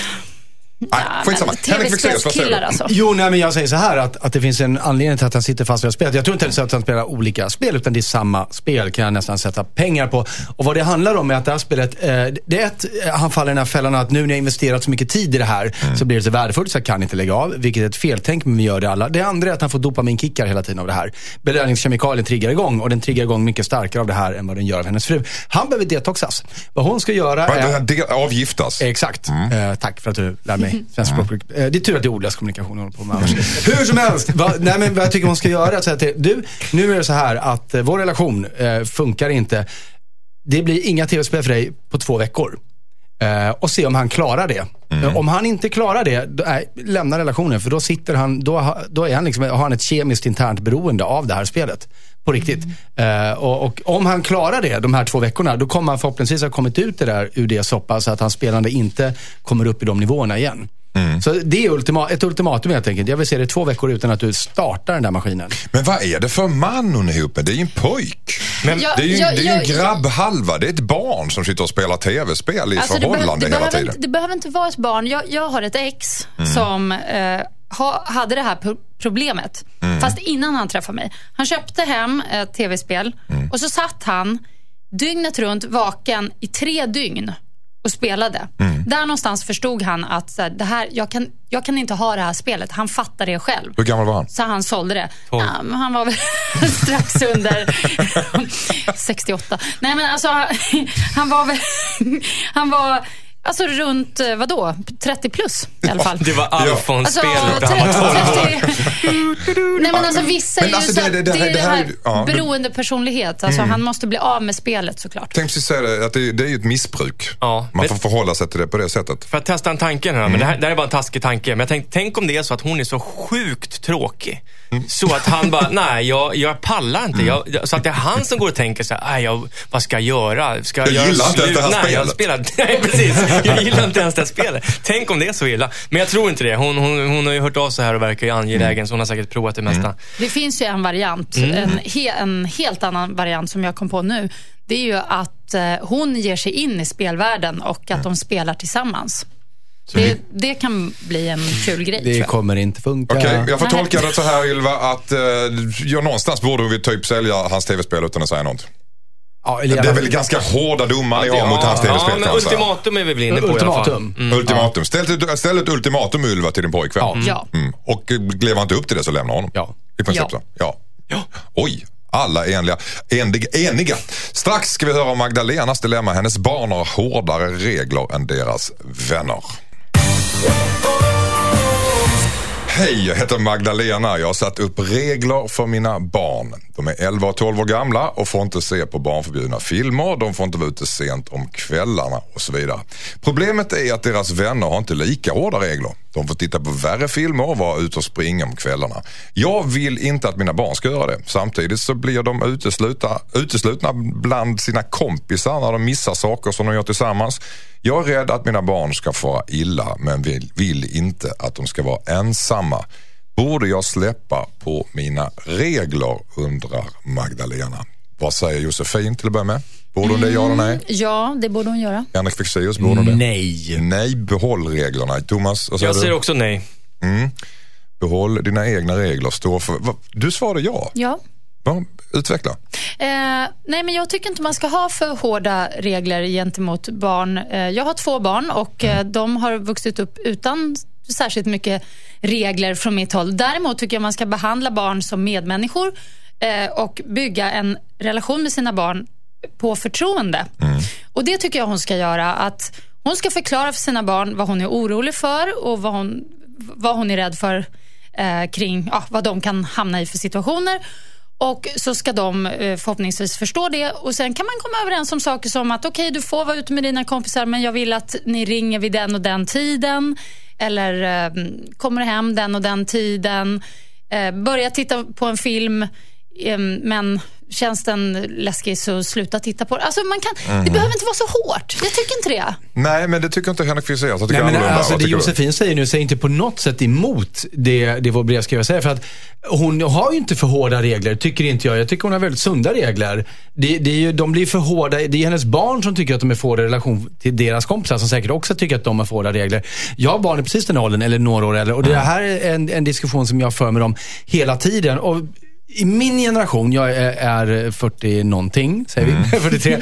Nej, skitsamma. Henrik Fexeus, vad säger du? alltså. Jo, nej, men jag säger så här att, att det finns en anledning till att han sitter fast vid spelet. Jag tror inte ens att han spelar olika spel, utan det är samma spel kan jag nästan sätta pengar på. Och vad det handlar om är att det här spelet, eh, det är ett, eh, han faller i den här fällan att nu när jag investerat så mycket tid i det här så blir det så värdefullt så jag kan inte lägga av, vilket är ett feltänk, men vi gör det alla. Det andra är att han får dopaminkickar hela tiden av det här. Belöningskemikalien triggar igång och den triggar igång mycket starkare av det här än vad den gör av hennes fru. Han behöver detoxas. Vad hon ska göra är... det- Avgiftas? Exakt. Eh, tack för att du lär mig svensk språkbruk. Eh, det är tur att det är ordlös kommunikation håller på med annars. Hur som helst, va, nej, men vad jag tycker hon ska göra är att till, du, nu är det så här att eh, vår relation eh, funkar inte. Det blir inga tv-spel för dig på två veckor. Eh, och se om han klarar det. Eh, Om han inte klarar det, då, nej, lämna relationen. För då sitter han, då, då är han liksom, har han ett kemiskt internt beroende av det här spelet. På riktigt. Eh, och, och om han klarar det, de här två veckorna, då kommer han förhoppningsvis ha kommit ut det där ur det soppa så att hans spelande inte kommer upp i de nivåerna igen. Så det är ultima, ett ultimatum helt enkelt. Jag vill se det två veckor utan att du startar den där maskinen. Men vad är det för man hon är ihop med? Det är ju en pojk. Men, Ja, Det är ju, ja, det är ju ja, en grabbhalva. Det är ett barn som sitter och spelar tv-spel i Alltså, det, behöver, förhållande det, hela behöver tiden. inte, det behöver inte vara ett barn. Jag, jag har ett ex som eh, ha, hade det här pro- problemet. Fast innan han träffade mig. Han köpte hem ett tv-spel och så satt han dygnet runt vaken i tre dygn och spelade. Där någonstans förstod han att så här, det här, jag, kan, jag kan inte ha det här spelet. Han fattar det själv. Hur gammal var han? Så han sålde det. Men han var väl <laughs> strax under <laughs> 68. Nej men alltså, <laughs> han var väl... Han var alltså runt, eh, vadå, 30 plus i alla fall. det var Alltså, Alfons-spelet. 30, han var 30. Nej men alltså vissa Men är ju alltså, så, det- det, det- här- är det här är här ju- ja, beroende personlighet. Alltså han måste bli av med spelet såklart. Tänk precis säga det, att det, det är ju ett missbruk. Ja, Man men- får förhålla sig till det på det sättet. För att testa en tanke här, men det här, det här är bara en taskig tanke. Men jag tänkte, tänk om det är så att hon är så sjukt tråkig. Så att han bara, nej jag, jag pallar inte. Jag, jag- så att det är han som går och tänker så här, nej jag, vad ska jag göra? Ska jag, Jag göra gillar inte ens det här nej, jag spelet." spelar, <laughs> nej precis. Jag gillar inte ens det här spelet. Tänk om det är så illa. Men jag tror inte det. Hon, hon, hon har ju hört av sig här och verkar ju angelägen. Så hon har säkert provat det mesta. Det finns ju en variant, Mm. en, he, en helt annan variant som jag kom på nu. Det är ju att eh, hon ger sig in i spelvärlden och att de spelar tillsammans. Det, det kan bli en kul grej Det kommer inte funka. Okej, jag får tolka det så här Ylva att eh, ja, någonstans borde vi typ sälja hans tv-spel utan att säga något. Ja, eller Det är väl ganska hårda domar ni har mot hans ja, tv-spel men säga. ultimatum är vi väl inne på i alla fall. Ultimatum. Mm. Ultimatum. Ställ, ett- ställ ett ultimatum Ylva till din pojkvän. Ja. Ja. Mm. Och lever han inte upp till det så lämna honom. Ja. I princip Ja. så. Ja. Oj. Alla är eniga. eniga. eniga. Strax ska vi höra om Magdalenas dilemma. Hennes barn har hårdare regler än deras vänner. Yeah. Hej, jag heter Magdalena. Jag har satt upp regler för mina barn. De är 11 och 12 år gamla och får inte se på barnförbjudna filmer. De får inte vara ute sent om kvällarna och så vidare. Problemet är att deras vänner har inte lika hårda regler. De får titta på värre filmer och vara ute och springa om kvällarna. Jag vill inte att mina barn ska göra det. Samtidigt så blir de uteslutna, uteslutna bland sina kompisar när de missar saker som de gör tillsammans. Jag är rädd att mina barn ska fara illa men vill, vill inte att de ska vara ensamma. Borde jag släppa på mina regler undrar Magdalena. Vad säger Josefin till att börja med? Borde hon det, ja eller nej? Ja, det borde hon göra. Henrik Fexeus, borde hon det? Nej. Nej, behåll reglerna. Thomas, vad säger Jag du? säger också nej. Behåll dina egna regler. Stå för... Va? Du svarade ja. Ja. ja. Utveckla. Eh, nej, men jag tycker inte man ska ha för hårda regler gentemot barn. Eh, jag har två barn och eh, de har vuxit upp utan särskilt mycket regler från mitt håll. Däremot tycker jag man ska behandla barn som medmänniskor eh, och bygga en relation med sina barn på förtroende. Och Det tycker jag hon ska göra. Att hon ska förklara för sina barn vad hon är orolig för och vad hon, vad hon är rädd för eh, kring ja, vad de kan hamna i för situationer. Och så ska de eh, förhoppningsvis förstå det och sen kan man komma överens om saker som att okej, du får vara ute med dina kompisar men jag vill att ni ringer vid den och den tiden. Eller eh, kommer hem den och den tiden. Eh, börja titta på en film men känns den läskig så sluta titta på den. Alltså man kan, Det behöver inte vara så hårt. Jag tycker inte det. Nej, men det tycker inte Henrik Fexeus. Jag tycker Nej, men alltså, det? Josefin säger nu säger inte på något sätt emot det, det vår brevskrivare säger. För att hon har ju inte för hårda regler, tycker inte jag. Jag tycker hon har väldigt sunda regler. Det, det är ju, de blir för hårda. Det är hennes barn som tycker att de är för hårda i relation till deras kompisar som säkert också tycker att de har för hårda regler. Jag har barn i precis den åldern, eller några år äldre. Och det här är en, en diskussion som jag för med dem hela tiden. Och i min generation, jag är, är 40 någonting, säger vi, <laughs> 43. Eh,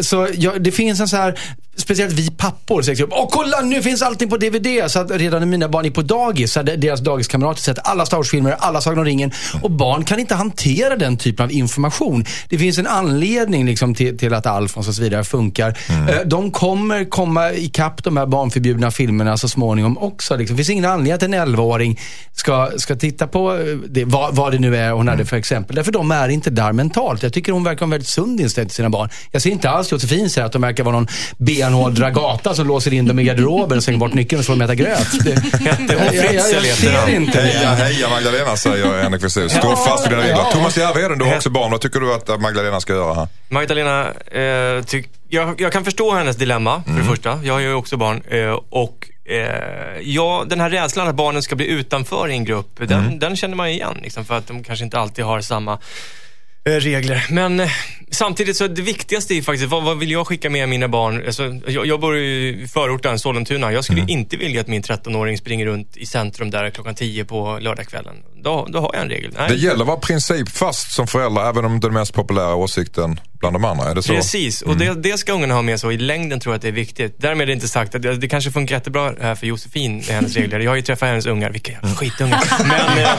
så jag, det finns en så här, speciellt vi pappor, säger typ, åh kolla nu finns allting på DVD. Så att redan när mina barn gick på dagis så hade deras dagiskamrater sett alla Star Wars-filmer, alla Sagan om ringen. Och barn kan inte hantera den typen av information. Det finns en anledning liksom, till, till att Alfons och så vidare funkar. Eh, de kommer komma ikapp de här barnförbjudna filmerna så småningom också. Liksom. Det finns ingen anledning att en 11-åring ska, ska titta på eh, det, vad, vad det nu är hon hade för exempel. Därför de är inte där mentalt. Jag tycker hon verkar ha en väldigt sund inställning till sina barn. Jag ser inte alls Josefin säger att de verkar vara någon benhård dragata som låser in dem i garderoben och slänger bort nyckeln och så får de äta gröt. Det, jag, jag, jag, jag ser inte Heja, det. heja Magdalena säger Henrik Fexeus. Stå fast vid dina regler. Thomas Järvheden, du har också barn. Vad tycker du att Magdalena ska göra här? Magdalena, eh, tyck, jag, jag kan förstå hennes dilemma, för det första. Jag har ju också barn. Eh, och eh, ja, den här rädslan att barnen ska bli utanför i en grupp, den, den känner man igen. Liksom, för att de kanske inte alltid har samma regler. Men eh, samtidigt så det viktigaste är faktiskt, vad, vad vill jag skicka med mina barn? Alltså, jag, jag bor i förorten Sollentuna. Jag skulle inte vilja att min 13-åring springer runt i centrum där klockan 10 på lördagskvällen. Då, då har jag en regel. Nej. Det gäller att vara principfast som förälder, även om det är den mest populära åsikten bland de andra. Är det så? Precis, och det, det ska ungarna ha med sig i längden tror jag att det är viktigt. Därmed är det inte sagt att det, det kanske funkar jättebra här för Josefin med hennes regler. Jag har ju träffat hennes ungar, vilka jävla skitungar. Men, eh,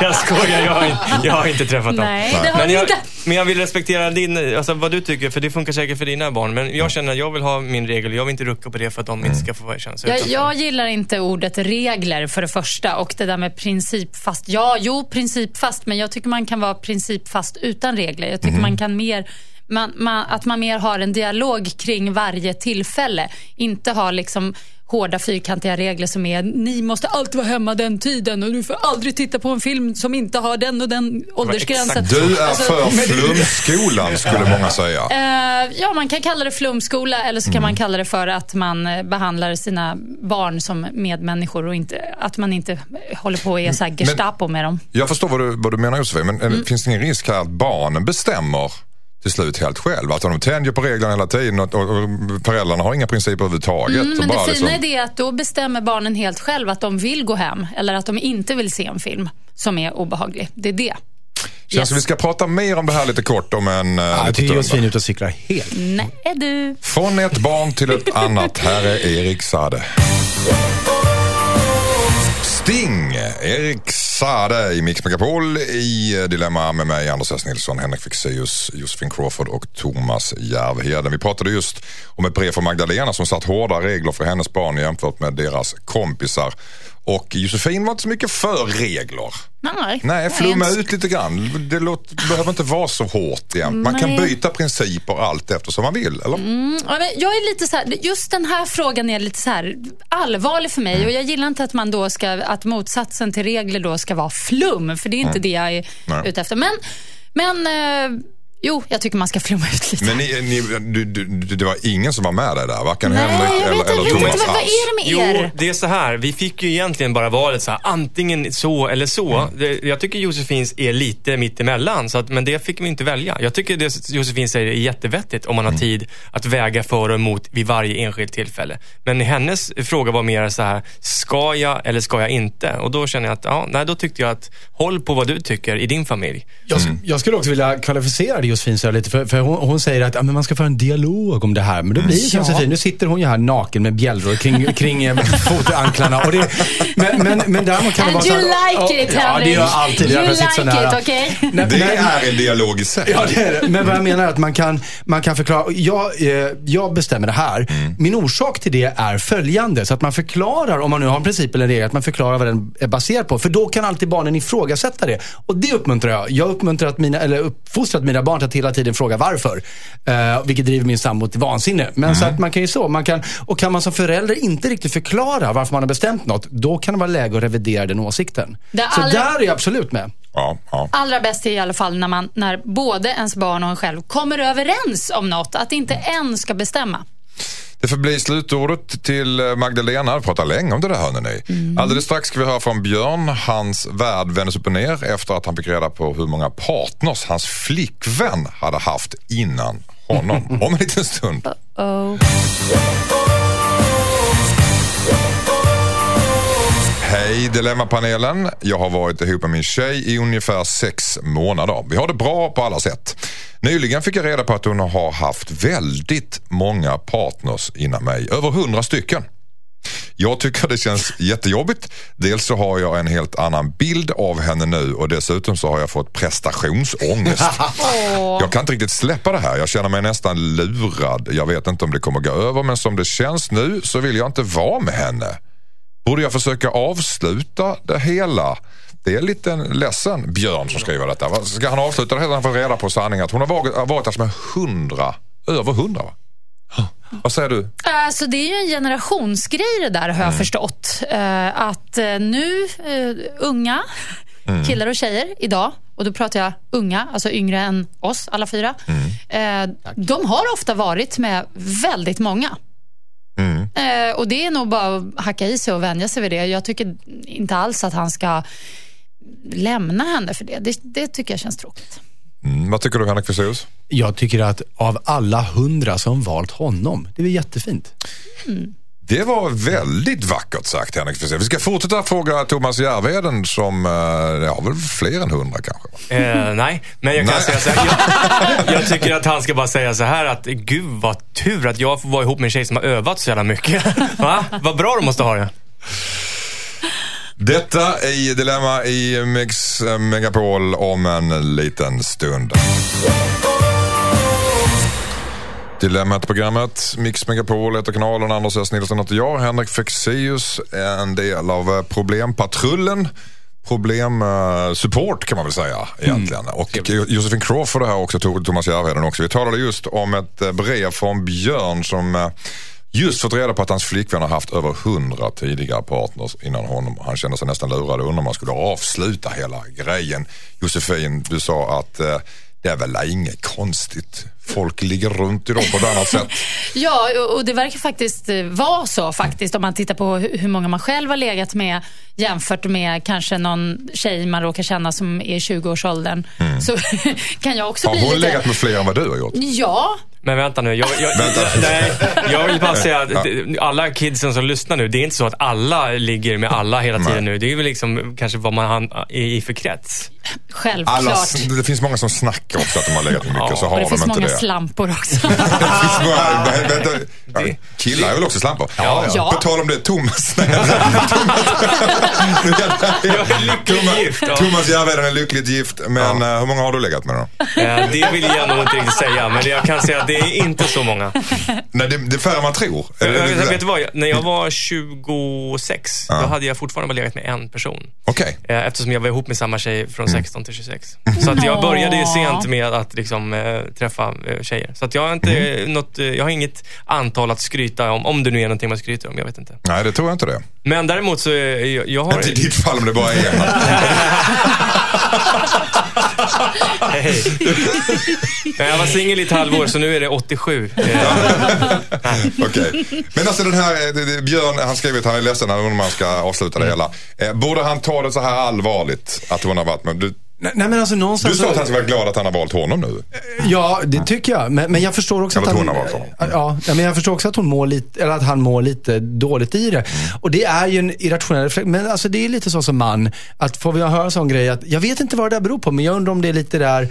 <laughs> jag skojar, jag har, jag har inte träffat dem. Nej, det har men jag, inte. Men jag vill respektera din, alltså vad du tycker, för det funkar säkert för dina barn. Men jag känner att jag vill ha min regel, jag vill inte rucka på det för att de inte ska få sig Jag, jag gillar inte ordet regler för det första och det där med principfast. Ja, jo, principfast, men jag tycker man kan vara principfast utan regler. Jag tycker man kan mer man, man, att man mer har en dialog kring varje tillfälle. Inte ha liksom hårda fyrkantiga regler som är ni måste alltid vara hemma den tiden och du får aldrig titta på en film som inte har den och den åldersgränsen. Du är Alltså, för flumskolan skulle många <laughs> säga. Eh, ja, man kan kalla det flumskola eller så kan Mm. man kalla det för att man eh, behandlar sina barn som medmänniskor och inte, att man inte håller på och är så här Gestapo med dem. Jag förstår vad du, vad du menar Josefin, men Mm. eh, finns det ingen risk här att barnen bestämmer till slut helt själv? Att de tänjer på reglerna hela tiden och, och, och föräldrarna har inga principer överhuvudtaget. Mm, men bara det fina liksom- är det att då bestämmer barnen helt själv att de vill gå hem eller att de inte vill se en film som är obehaglig. Det är det. Känns som vi ska prata mer om det här lite kort om en uh, Ja, jag tycker Josefin är ute och cyklar helt. Nej du. Från ett barn till ett annat. Här är Erik Sade. Sting, Erik Sade i Mix Megapol i eh, Dilemma med mig, Anders S. Nilsson, Henrik Fexeus, Josefin Crawford och Thomas Järvheden. Vi pratade just om ett brev från Magdalena som satt hårda regler för hennes barn jämfört med deras kompisar. Och Josefin var inte så mycket för regler. Nej, Nej, flumma är ut lite grann. Det låter, behöver inte vara så hårt jämt. Man kan Nej. byta principer allt eftersom man vill, eller? Ja, men Jag är lite så här, just den här frågan är lite så här allvarlig för mig och jag gillar inte att man då ska, att motsatsen till regler då ska vara flum, för det är inte det jag är Nej. ute efter. Men, men eh, jo, jag tycker man ska flumma ut lite. Men ni, ni, du, du, du, det var ingen som var med dig där? Varken Nej, Henrik jag eller, vet, eller jag vet Thomas inte, vad, är det med Jo, er? det är så här. Vi fick ju egentligen bara valet så här, antingen så eller så. Mm. Det, jag tycker Josefins är lite mitt emellan, så att, men det fick vi inte välja. Jag tycker det Josefin säger är jättevettigt om man Mm. har tid att väga för och emot vid varje enskilt tillfälle. Men hennes fråga var mer så här, ska jag eller ska jag inte? Och då känner jag att, ja, nej, då tyckte jag att håll på vad du tycker i din familj. Jag, Mm. jag skulle också vilja kvalificera det Josefin så här lite. För, för hon, hon säger att ja, men man ska föra en dialog om det här. Men då blir det som Ja. Josefin, nu sitter hon ju här naken med bjällror kring, kring eh, fotanklarna. Och det, men, men, men däremot kan det And vara så you att- like it, Ja, det gör jag Henrik. alltid. You så like nära. it, okej? Nej, Det är en dialog i sig. Ja, det är det. Men vad jag menar är att man kan, man kan förklara. Jag, eh, jag bestämmer det här. Mm. Min orsak till det är följande. Så att man förklarar, om man nu har en princip eller en regel, att man förklarar vad den är baserad på. För då kan alltid barnen ifrågasätta det. Och det uppmuntrar jag. Jag uppmuntrar att mina, eller uppfostrat mina barn till att hela tiden fråga varför. Eh, vilket driver min sambo till vansinne. Men så att man kan ju så. Man kan, och kan man som förälder inte riktigt förklara varför man har bestämt något, då kan det vara läge att revidera den åsikten. Det så allra- där är jag absolut med. Ja, ja. Allra bäst är i alla fall när, man, när både ens barn och en själv kommer överens om något. Att inte en ska bestämma. Det får bli slutordet till eh, Magdalena. Vi pratar länge om det där hörni ni. Mm. Alldeles strax ska vi höra från Björn. Hans värld vändes upp och ner efter att han fick reda på hur många partners hans flickvän hade haft innan honom. <laughs> Om en liten stund. Oh. Hej Dilemmapanelen. Jag har varit ihop med min tjej i ungefär sex månader. Vi har det bra på alla sätt. Nyligen fick jag reda på att hon har haft väldigt många partners innan mig. Över hundra stycken. Jag tycker det känns jättejobbigt. Dels så har jag en helt annan bild av henne nu och dessutom så har jag fått prestationsångest. <laughs> Jag kan inte riktigt släppa det här. Jag känner mig nästan lurad. Jag vet inte om det kommer gå över men som det känns nu så vill jag inte vara med henne. Borde jag försöka avsluta det hela? Det är lite ledsen Björn som skriver detta. Ska han avsluta det hela han får reda på sanningen att hon har varit, har varit alltså med hundra, över hundra va? Vad säger du? Alltså det är ju en generationsgrej det där har jag förstått. Eh, att eh, nu, eh, unga killar och tjejer idag, och då pratar jag unga, alltså yngre än oss alla fyra. Eh, de har ofta varit med väldigt många. Eh, och det är nog bara att hacka i sig och vänja sig vid det. Jag tycker inte alls att han ska lämna henne för det. Det, det tycker jag känns tråkigt. Mm, vad tycker du Henrik Fexeus? Jag tycker att av alla hundra som valt honom, det är jättefint. Det var väldigt vackert sagt Henrik. Vi ska fortsätta fråga Thomas Järvheden som eh, har väl fler än hundra kanske? Eh, nej, men jag kan Nej. säga så här. <laughs> Jag, jag tycker att han ska bara säga så här att gud vad tur att jag får vara ihop med en tjej som har övat så jävla mycket. <laughs> Va? Vad bra de måste ha det. Detta i Dilemma i Mix eh, Megapol om en liten stund. Dilemmat programmet Mix Megapol heter kanalen. Anders S. Nilsson heter jag. Henrik Fexeus är en del av eh, Problempatrullen. Problemsupport kan man väl säga egentligen. Och Josefin Crawford är här också, Thomas Järvheden också. Vi talade just om ett eh, brev från Björn som eh, just fått reda på att hans flickvän har haft över hundra tidigare partners innan honom. Han kände sig nästan lurad och undrar om man skulle avsluta hela grejen. Josefin, du sa att eh, det är väl inget konstigt. Folk ligger runt idag på ett annat sätt. <laughs> Ja, och- det verkar faktiskt eh, vara så faktiskt om man tittar på hu- hur många man själv har legat med jämfört med kanske någon tjej man råkar känna som är i 20-årsåldern. Så <laughs> kan jag också Har bli hon lite... legat med fler än vad du har gjort? Ja, Men vänta nu, jag, jag, Vänta. <laughs> Nej, jag vill bara säga att alla kidsen som lyssnar nu, det är inte så att alla ligger med alla hela tiden nu. Det är väl liksom kanske vad man är i för krets. självklart. Alla, det finns många som snackar också att de har legat med mycket, Ja, så har och det de finns inte många det. Slampor också. <laughs> Vänta, ja, killar är väl också slampor? Ja, ja. På tal om det, Thomas. <laughs> Ja. Thomas Järvheden är lyckligt gift, men eh, hur många har du legat med då? Eh, Det vill jag nog inte riktigt säga, men jag kan säga att det är inte så många. Nej, det, det är färre än man tror. Jag, jag, vet du vad? När jag var 26, då hade jag fortfarande bara legat med en person. Okej. Eh, Eftersom jag var ihop med samma tjej från 16 till 26. Så att jag började ju sent med att liksom, eh, träffa eh, tjejer. Så att jag, har inte något, eh, jag har inget antal att skryta om, om det nu är någonting man skryter om. Jag vet inte. Nej, det tror jag inte det. Men däremot så, eh, jag, jag har... Inte i ditt fall om det bara är en. <laughs> Hej. Jag var singel i ett halvår, så nu är det 87. Eh, <laughs> Okej. Men alltså den här, eh, Björn, han skriver att han är ledsen, han undrar om man ska avsluta det hela. Eh, borde han ta det så här allvarligt att hon har varit med? Du, Nej, men alltså du någonstans... sa att han ska vara glad att han har valt honom nu. Ja, det tycker jag. Men, men jag förstår också Eller att han... hon har valt honom. Ja, men jag förstår också att hon mår lite, eller att han mår lite dåligt i det. Och det är ju en irrationell reflex. Men alltså det är lite så som man, att får vi höra en sån grej att, jag vet inte vad det där beror på, men jag undrar om det är lite där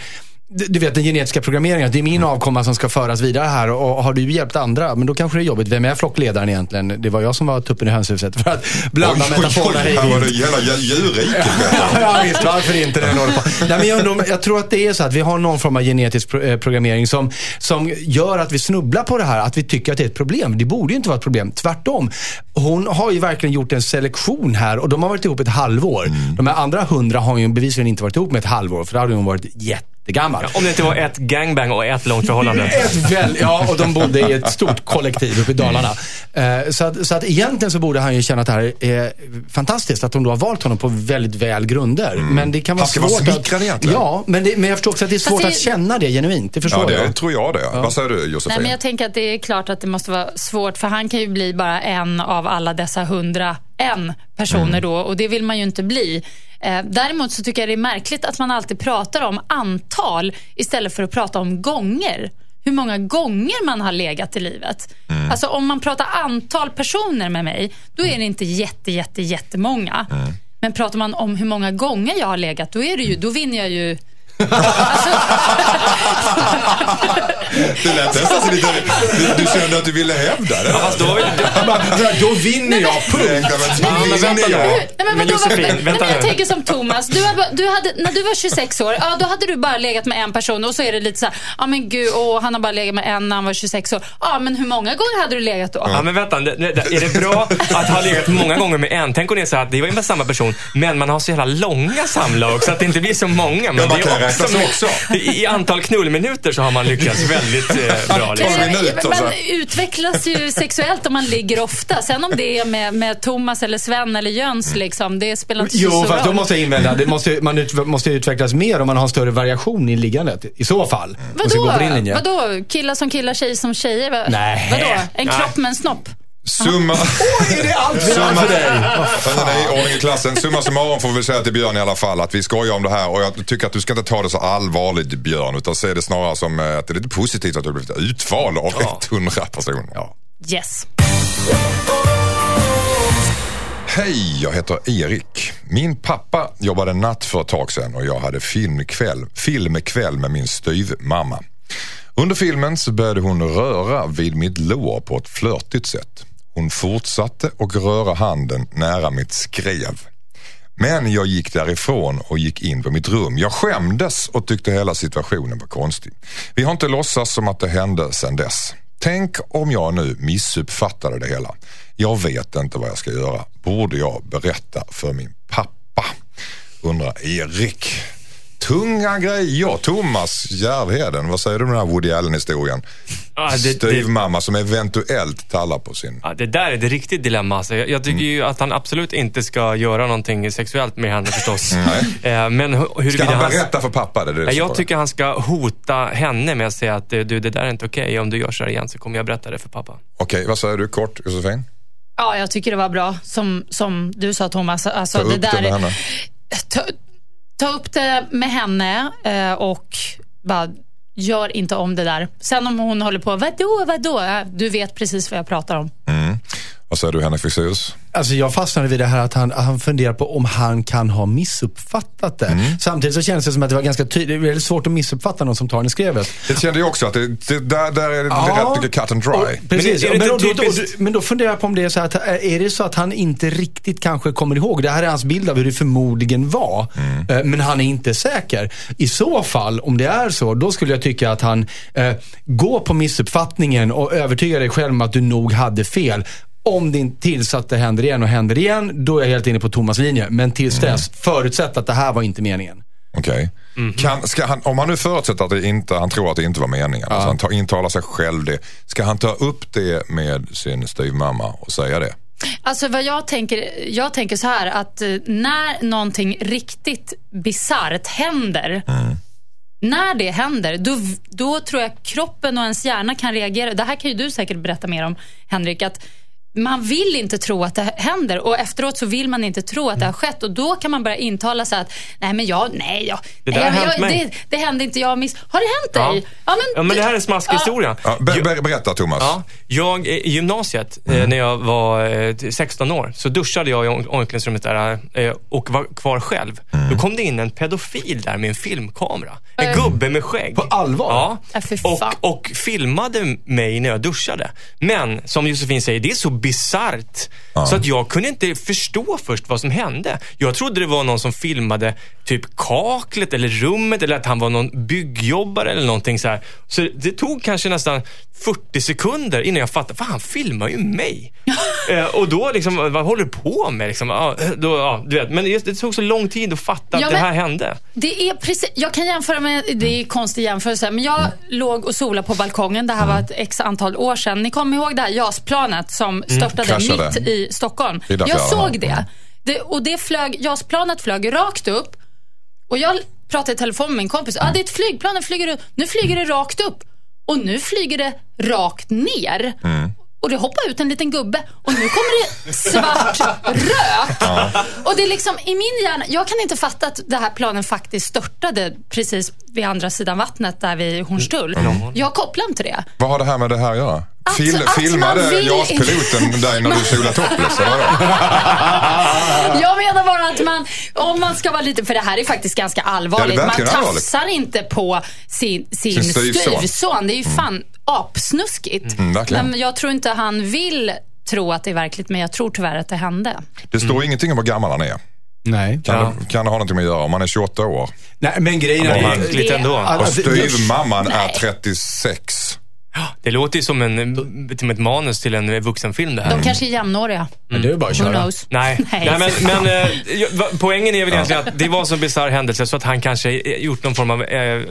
du vet den genetiska programmeringen, det är min avkomma som ska föras vidare här och har du hjälpt andra, men då kanske det är jobbigt. Vem är flockledaren egentligen? Det var jag som var tuppen i hönshuset för att blanda metaforerna hej här var det hela djur- djurriket. <laughs> ja, visst, varför inte den. Nej, men jag, undrar jag tror att det är så att vi har någon form av genetisk eh, programmering som, som gör att vi snubblar på det här, att vi tycker att det är ett problem. Det borde ju inte vara ett problem. Tvärtom. Hon har ju verkligen gjort en selektion här och de har varit ihop ett halvår. De här andra hundra har ju bevisligen inte varit ihop med ett halvår, för då hade hon varit jättegammal. om det inte var ett gangbang och ett långt förhållande. <laughs> Ett väl, ja, och de bodde i ett stort kollektiv uppe i Dalarna. Eh, så, att, så att egentligen så borde han ju känna att det här är fantastiskt, att de då har valt honom på väldigt väl grunder. Men det kan vara vara svårt smickrad att... egentligen. Ja, men, det, men jag förstår också att det är svårt det- att känna det genuint. Det förstår Ja, det jag. tror jag det. Vad säger du Josefin? Nej, men jag tänker att det är klart att det måste vara svårt, för han kan ju bli bara en av alla dessa hundra en personer då och det vill man ju inte bli. Eh, däremot så tycker jag det är märkligt att man alltid pratar om antal istället för att prata om gånger. Hur många gånger man har legat i livet. Alltså om man pratar antal personer med mig, då är det inte jätte, jätte, jättemånga. Men pratar man om hur många gånger jag har legat, då, är det ju, då vinner jag ju Det lät nästan som lite... Du, du kände att du ville hävda det. Fast då, Då vinner jag, punkt! Ja, men vänta nu. Nej, men, Josefin, nej, vänta men jag tänker som Thomas. Du, har, bara- du hade, när du var 26 år, ja, då hade du bara legat med en person och så är det lite så här, ja men gud, åh, han har bara legat med en när han var 26 år. Ja, men hur många gånger hade du legat då? Ja men vänta, är det bra att ha legat många gånger med en? Tänk om det är så att det var samma person, men man har så jävla långa samlag så att det inte blir så många. Men Ja, det är kan räkna så också. I, I antal knullminuter så har man lyckats väldigt eh, bra. Liksom. minuter, man så. utvecklas ju sexuellt om man ligger ofta. Sen om det är med, med Thomas eller Sven eller Jöns, liksom, det spelar inte så Jo, stor fast då roll. måste jag invända. Det måste, man ut, måste utvecklas mer om man har en större variation i liggandet. I så fall. Så Vadå? Vadå? Killar som killar, tjejer som tjejer? Nej. Vadå? En Nej. kropp med en snopp? Summa... Är det allt vi har för dig? I ordning i klassen. Summa summarum får vi säga till Björn i alla fall att vi skojar om det här och jag tycker att du ska inte ta det så allvarligt Björn utan se det snarare som eh, att det är lite positivt att du har blivit utvald av 100 personer. Ja. Yes. Hej, jag heter Erik. Min pappa jobbade natt för ett tag sedan och jag hade filmkväll, filmkväll med min styvmamma. Under filmen så började hon röra vid mitt lår på ett flörtigt sätt. Hon fortsatte och röra handen nära mitt skrev. Men jag gick därifrån och gick in på mitt rum. Jag skämdes och tyckte hela situationen var konstig. Vi har inte låtsats som att det hände sedan dess. Tänk om jag nu missuppfattade det hela. Jag vet inte vad jag ska göra. Borde jag berätta för min pappa? Undrar Erik tunga grejer. Thomas Järvheden, vad säger du om den här Woody Allen-historien? Det- det- Styvmamma som eventuellt tallar på sin... Ja, det där är ett riktigt dilemma. Alltså, jag, jag tycker ju att han absolut inte ska göra någonting sexuellt med henne förstås. Eh, Men hu- Ska han han... berätta för pappa? Det det Jag frågan. tycker han ska hota henne med att säga att eh, du, det där är inte okej. Om du gör så här igen så kommer jag berätta det för pappa. Okej, vad säger du kort Josefin? Ja, jag tycker det var bra som, som du sa Thomas. Alltså, Ta upp det, där, det med henne. Ta, upp det med henne eh, och bara gör inte om det där. Sen om hon håller på, vadå, vadå? Du vet precis vad jag pratar om. Mm. Vad säger du Henrik Fexeus? Alltså jag fastnade vid det här att han, han funderar på om han kan ha missuppfattat det. Samtidigt så känns det som att det var ganska tydligt. Det är svårt att missuppfatta någon som tar en i skrevet. Det kände jag också att det, det, där, där är det, rätt mycket cut and dry. Och, precis. Men det Men, då, då, då, men då funderar jag på om det är så att, är det så att han inte riktigt kanske kommer ihåg. Det här är hans bild av hur det förmodligen var. Eh, Men han är inte säker. I så fall, om det är så, då skulle jag tycka att han eh, går på missuppfattningen och övertygar dig själv om att du nog hade fel. Om det inte tills att det händer igen och händer igen, då är jag helt inne på Thomas linje. Men tills dess, förutsätt att det här var inte meningen. Okej. Kan, ska han, om han nu förutsätter att det inte, han tror att det inte var meningen, alltså han tar, intalar sig själv det. Ska han ta upp det med sin styvmamma och säga det? Alltså vad jag tänker, jag tänker så här att eh, när någonting riktigt bisarrt händer, när det händer, då, då tror jag kroppen och ens hjärna kan reagera. Det här kan ju du säkert berätta mer om, Henrik. Att man vill inte tro att det händer och efteråt så vill man inte tro att det har skett och då kan man börja intala sig att nej men jag, nej, jag, Det nej, jag, jag, det, det hände inte, jag miss... Har det hänt dig? Ja. Ja, men det här är en smaskig historia. Ja, ber, ber, berätta Thomas. Ja, jag eh, i gymnasiet, eh, när jag var eh, 16 år, så duschade jag i om- omklädningsrummet där eh, och var kvar själv. Då kom det in en pedofil där med en filmkamera. En gubbe med skägg. På allvar? Ja. Och, och filmade mig när jag duschade. Men som Josefin säger, det är så bisarrt. Så att jag kunde inte förstå först vad som hände. Jag trodde det var någon som filmade typ kaklet eller rummet eller att han var någon byggjobbare eller någonting så här. Så det tog kanske nästan 40 sekunder innan jag fattade, fan han filmar ju mig. <laughs> eh, och då liksom, vad håller du på med? Liksom, ja, då, ja, du vet. Men just, det tog så lång tid att fatta Ja, att det här hände. Det är precis, jag kan jämföra med, det är konstig jämförelse, men jag låg och solade på balkongen. Det här var ett x antal år sedan. Ni kommer ihåg det här JAS-planet som störtade Kraschade. mitt i Stockholm? I Jag såg det. det. Och det flög, JAS-planet flög rakt upp och jag pratade i telefon med min kompis. ah, det är ett flygplan, det flyger upp. Nu flyger det rakt upp och nu flyger det rakt ner. Och det hoppar ut en liten gubbe och nu kommer det svart rök. Och det är liksom i min hjärna, jag kan inte fatta att det här planen faktiskt störtade precis vid andra sidan vattnet där vid Hornstull. Jag kopplar inte det. Vad har det här med det här att göra? Att- Fil, att filmade vill- JAS-piloten dig när du solade topless? <laughs> Jag menar bara att man, om man ska vara lite, för det här är faktiskt ganska allvarligt. Man verkligen allvarligt. tafsar inte på sin, sin, Sin styvson. styvson. Det är ju fan apsnuskigt. Mm, verkligen. men jag tror inte han vill tro att det är verkligt, men jag tror tyvärr att det hände. Det står ingenting om hur gammal han är. Nej. Kan, Ja. det, kan det ha någonting med att göra? Om han är 28 år Nej, men grejen är... märkligt ändå. och Alltså, det- styvmamman är Nej. 36. Det låter ju som, en, som ett manus till en vuxenfilm det här. De kanske är jämnåriga. Men det är bara att Who köra. knows? Nej, <laughs> Nej. men, men eh, <laughs> poängen är väl egentligen att det var en så bisarr händelse så att han kanske eh, gjort någon form av eh,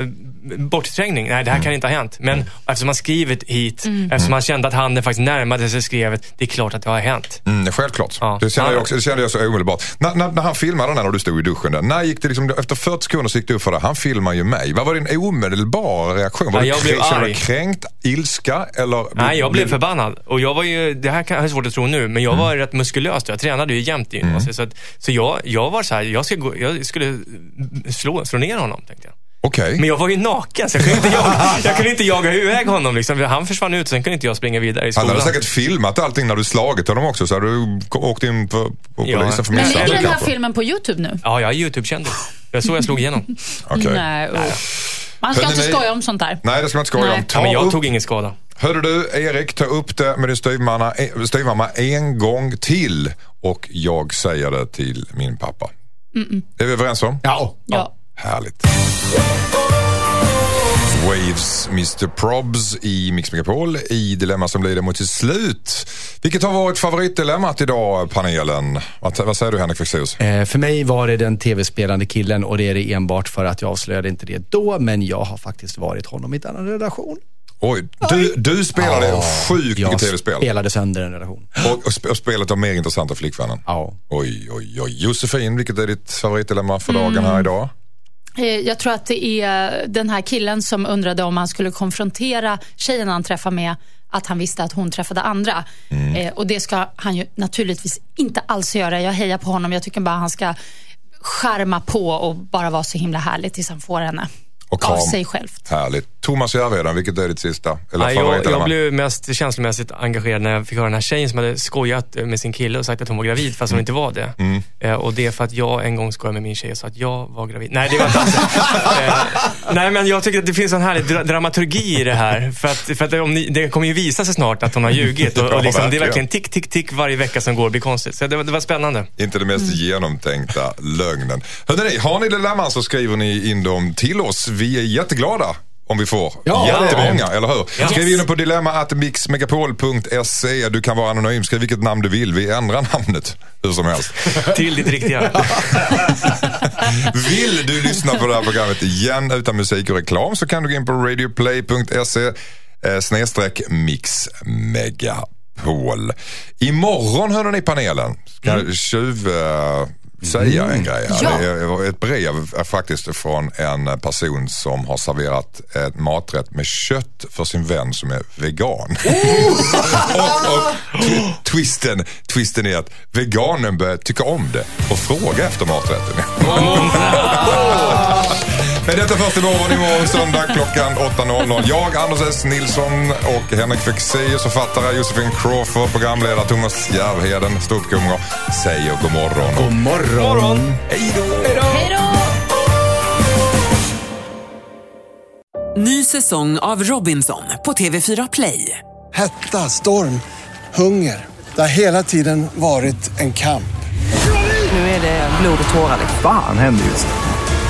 bortträngning. Nej, det här kan inte ha hänt. Men eftersom han skrivit hit, eftersom han kände att handen faktiskt närmade sig skrevet, det är klart att det har hänt. Mm, självklart. Ja. Det, kände Ja. jag också, det kände jag så omedelbart. När, när, när han filmade den här när du stod i duschen, där, när gick det liksom, efter 40 sekunder så gick det upp för dig, han filmar ju mig. Vad var din omedelbara reaktion? Var Ja, du jag blev du arg. kränkt, ilska eller? Nej, jag blev förbannad. Och jag var ju, det här kan har svårt att tro nu, men jag var rätt muskulös då. Jag tränade ju jämt i gymnasiet. Så, att, så jag, jag var så här, jag, ska gå, jag skulle slå, slå ner honom, tänkte jag. Okej. Men jag var ju naken, så jag kunde inte jaga, <laughs> jag kunde inte jaga iväg honom. Liksom. Han försvann ut, sen kunde inte jag springa vidare i Han skolan. hade säkert filmat allting när du slagit honom också så hade du åkt in på, på Ja. polisen för Men Misshandel ligger den här filmen på YouTube nu? Ja, jag är YouTube-kändis. Det var så jag slog igenom. <laughs> Okej. Nej. Man ska Hörrni, inte ni- skoja om sånt där. Nej, det ska man inte skoja Nej. om. Ta Ja, men jag upp, tog ingen skada. Hörde du, Erik, ta upp det med din styvmamma, eh, styvmamma en gång till och jag säger det till min pappa. Är vi överens om? Ja. Ja. Härligt. Waves, Mr Probs i Mix Megapol i Dilemma som blir det mot till slut. Vilket har varit favoritdilemmat idag, panelen? Vad, vad säger du Henrik Fexeus? Eh, för mig var det den tv-spelande killen och det är det enbart för att jag avslöjade inte det då, men jag har faktiskt varit honom i denna relation. Oj, du, du spelade Ja, sjukt jag mycket tv-spel. spelade sönder en relation. Och, och, sp- och spelet var mer intressant än flickvännen. Ja. Oj, oj, oj. Josefin, vilket är ditt favoritdilemma för dagen här idag? Eh, Jag tror att det är den här killen som undrade om han skulle konfrontera tjejen han träffade med att han visste att hon träffade andra. Eh, och det ska han ju naturligtvis inte alls göra. Jag hejar på honom. Jag tycker bara han ska skärma på och bara vara så himla härlig tills han får henne. Och Av kram. sig självt. Härligt. Thomas Järvheden, vilket är ditt sista? Eller Nej, jag, jag blev mest känslomässigt engagerad när jag fick höra den här tjejen som hade skojat med sin kille och sagt att hon var gravid fast hon inte var det. Mm. Eh, och det är för att jag en gång skojade med min tjej och sa att jag var gravid. Nej, det var inte alls <laughs> eh, Nej, men jag tycker att det finns en härlig dra dramaturgi i det här. För att, för att om ni, det kommer ju visa sig snart att hon har ljugit. <laughs> Och, och liksom, det är verkligen. tick, tick, tick varje vecka som går blir konstigt. Så det, var- det var spännande. Inte det mest genomtänkta lögnen. Hörrni, har ni dilemman så skriver ni in dem till oss. Vi är jätteglada om vi får Ja, jättemånga, eller hur? Ja. Skriv in på dilemma.mixmegapol.se. Du kan vara anonym, skriv vilket namn du vill. Vi ändrar <laughs> namnet hur som helst. Till ditt riktiga. <laughs> Vill du lyssna på det här programmet igen utan musik och reklam så kan du gå in på radioplay.se eh, snedstreck mixmegapol. Imorgon hörde ni panelen. Ska jag tjuv eh, säga en grej? här? Ja. Det är ett brev eh, faktiskt från en person som har serverat ett maträtt med kött för sin vän som är vegan. <laughs> och, och tw- twisten, twisten är att veganen börjar tycka om det och fråga efter maträtten. <laughs> Men detta först imorgon, imorgon söndag klockan 8.00. Jag, Anders S. Nilsson och Henrik Fexeus, författare Josefin Crawford, programledare Thomas Järvheden, ståuppkomiker, säger god morgon. God morgon. Hej då! Hej då! Ny säsong av Robinson på TV4 Play. Hetta, storm, hunger. Det har hela tiden varit en kamp. Nu är det blod och tårar. liksom. Fan händer just nu.